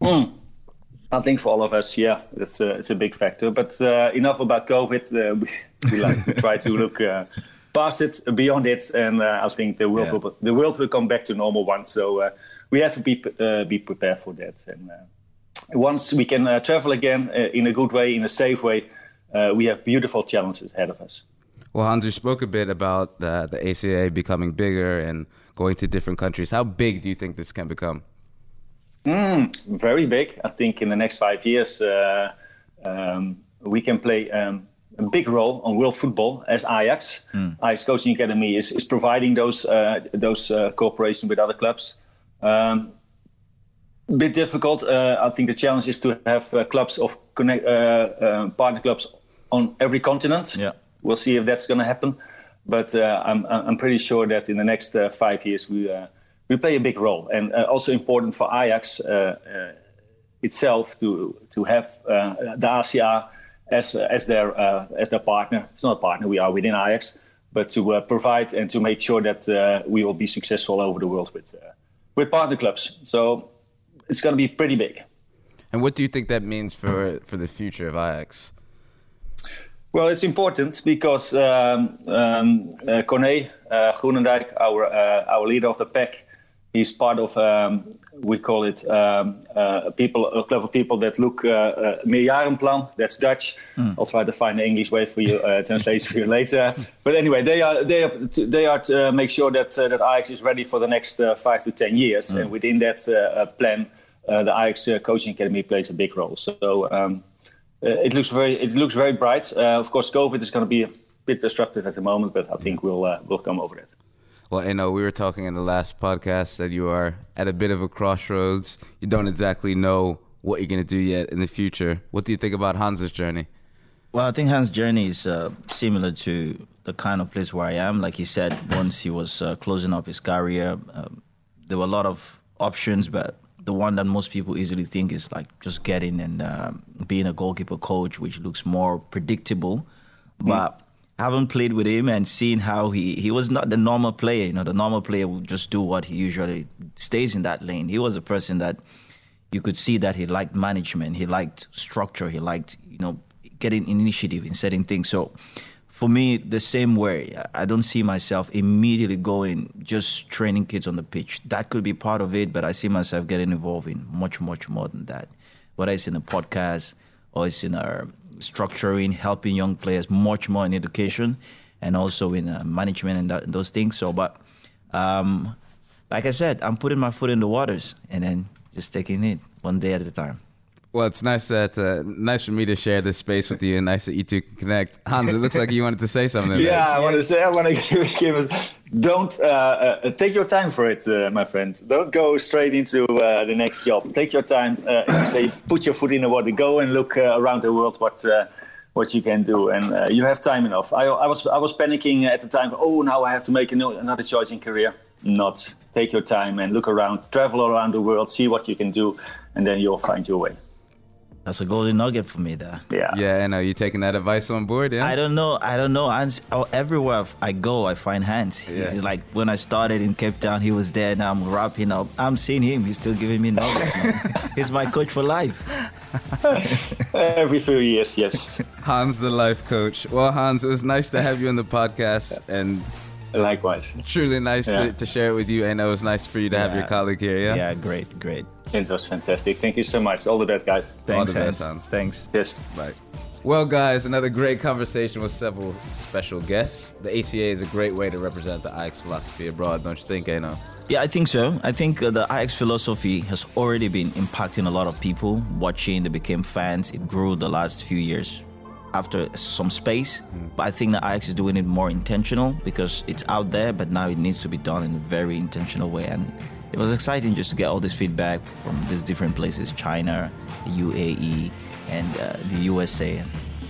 [SPEAKER 10] Mm. I think for all of us, yeah, it's a it's a big factor. But uh, enough about COVID. Uh, we, we like try to look uh, past it, beyond it, and uh, I think the world yeah. will the world will come back to normal once. So uh, we have to be uh, be prepared for that. And uh, once we can uh, travel again in a good way, in a safe way, we have beautiful challenges ahead of us.
[SPEAKER 1] Well, Hans, you spoke a bit about the, the ACA becoming bigger and going to different countries. How big do you think this can become?
[SPEAKER 10] Mm, very big. I think in the next five years, uh, um, we can play um, a big role on world football as Ajax. Mm. Ajax Coaching Academy is, is providing those uh, those uh, cooperation with other clubs. Um, a bit difficult. Uh, I think the challenge is to have uh, clubs of connect, uh, uh, partner clubs on every continent.
[SPEAKER 2] Yeah.
[SPEAKER 10] We'll see if that's going to happen. But uh, I'm, I'm pretty sure that in the next uh, five years we uh, we play a big role, and uh, also important for Ajax itself to to have ACA as as their as their partner. It's not a partner. We are within Ajax, but to provide and to make sure that we will be successful over the world with with partner clubs. So it's going to be pretty big.
[SPEAKER 1] And what do you think that means for for the future of Ajax?
[SPEAKER 10] Well, it's important because um, um, uh, Corné uh, Groenendijk, our uh, our leader of the pack, he's part of um, we call it um, uh, people a club of people that look uh, uh, meerjarenplan. That's Dutch. Mm. I'll try to find the English way for you, uh, translation for you later. But anyway, they are they are they are to make sure that uh, that Ajax is ready for the next uh, five to ten years, mm. and within that plan, the Ajax coaching academy plays a big role. So um, it looks very it looks very bright. of course, COVID is going to be a bit disruptive at the moment, but I think we'll we'll come over it.
[SPEAKER 1] Well, you know, we were talking in the last podcast that you are at a bit of a crossroads. You don't exactly know what you're going to do yet in the future. What do you think about Hans's journey?
[SPEAKER 2] Well, I think Hans' journey is uh, similar to the kind of place where I am. Like he said, once he was uh, closing up his career, um, there were a lot of options, but the one that most people easily think is like just getting and uh, being a goalkeeper coach, which looks more predictable. Mm. But haven't played with him and seen how he he was not the normal player. You know, the normal player will just do what he usually stays in that lane. He was a person that you could see that he liked management, he liked structure, he liked you know getting initiative in setting things. So for me, the same way, I don't see myself immediately going just training kids on the pitch. That could be part of it, but I see myself getting involved in much, much more than that. Whether it's in a podcast or it's in our structuring, helping young players much more in education. and also in uh, management and that, those things. So, but um, like I said, I'm putting my foot in the waters and then just taking it one day at a time.
[SPEAKER 1] Well, it's nice that uh, nice for me to share this space with you, and nice that you two can connect. Hans, it looks like you wanted to say something.
[SPEAKER 10] yeah, I want to say, I want to give, give it. Don't uh, uh, take your time for it, uh, my friend. Don't go straight into uh, the next job. Take your time, uh, as you say. Put your foot in the water. Go and look uh, around the world what what you can do, and you have time enough. I, I was I was panicking at the time. Oh, now I have to make new, another choice in career. Not. Take your time and look around. Travel around the world. See what you can do, and then you'll find your way.
[SPEAKER 2] That's a golden nugget for me there.
[SPEAKER 10] Yeah.
[SPEAKER 1] Yeah, I know. You taking that advice on board? Yeah.
[SPEAKER 2] I don't know. I don't know. Hans, oh, everywhere I go, I find Hans.
[SPEAKER 1] Yeah.
[SPEAKER 2] He's like when I started in Cape Town, he was there. Now I'm wrapping up. I'm seeing him. He's still giving me nuggets. He's my coach for life.
[SPEAKER 10] Every few years, yes.
[SPEAKER 1] Hans, the life coach. Well, Hans, it was nice to have you on the podcast, and
[SPEAKER 10] Likewise.
[SPEAKER 1] truly nice
[SPEAKER 10] Yeah.
[SPEAKER 1] to, to share it with you. And it was nice for you to have your colleague here. Yeah.
[SPEAKER 2] Yeah, great, great.
[SPEAKER 10] It was fantastic. Thank you so much. All the best, guys.
[SPEAKER 2] Thanks,
[SPEAKER 1] the best,
[SPEAKER 2] Hans.
[SPEAKER 1] Hans.
[SPEAKER 2] Thanks.
[SPEAKER 10] Yes.
[SPEAKER 1] Right. Well, guys, another great conversation with several special guests. The ACA is a great way to represent the Ajax philosophy abroad, don't you think, Enoh?
[SPEAKER 2] Yeah, I think so. I think uh, the Ajax philosophy has already been impacting a lot of people. Watching, they became fans. It grew the last few years after some space. But I think that Ajax is doing it more intentional because it's out there, but now it needs to be done in a very intentional way. And it was exciting just to get all this feedback from these different places China, the UAE, and uh, the USA,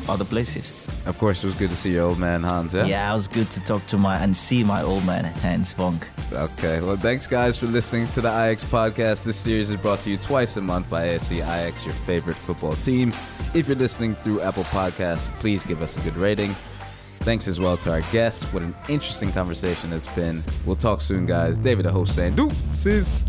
[SPEAKER 2] other places.
[SPEAKER 1] Of course, it was good to see your old man, Hans, yeah?
[SPEAKER 2] Yeah, it was good to talk to my and see my old man, Hans Vonk.
[SPEAKER 1] Okay, well, thanks, guys, for listening to the Ajax podcast. This series is brought to you twice a month by AFC Ajax, your favorite football team. If you're listening through Apple Podcasts, please give us a good rating. Thanks as well to our guests. What an interesting conversation it's been. We'll talk soon, guys. David, the host, saying, deuces.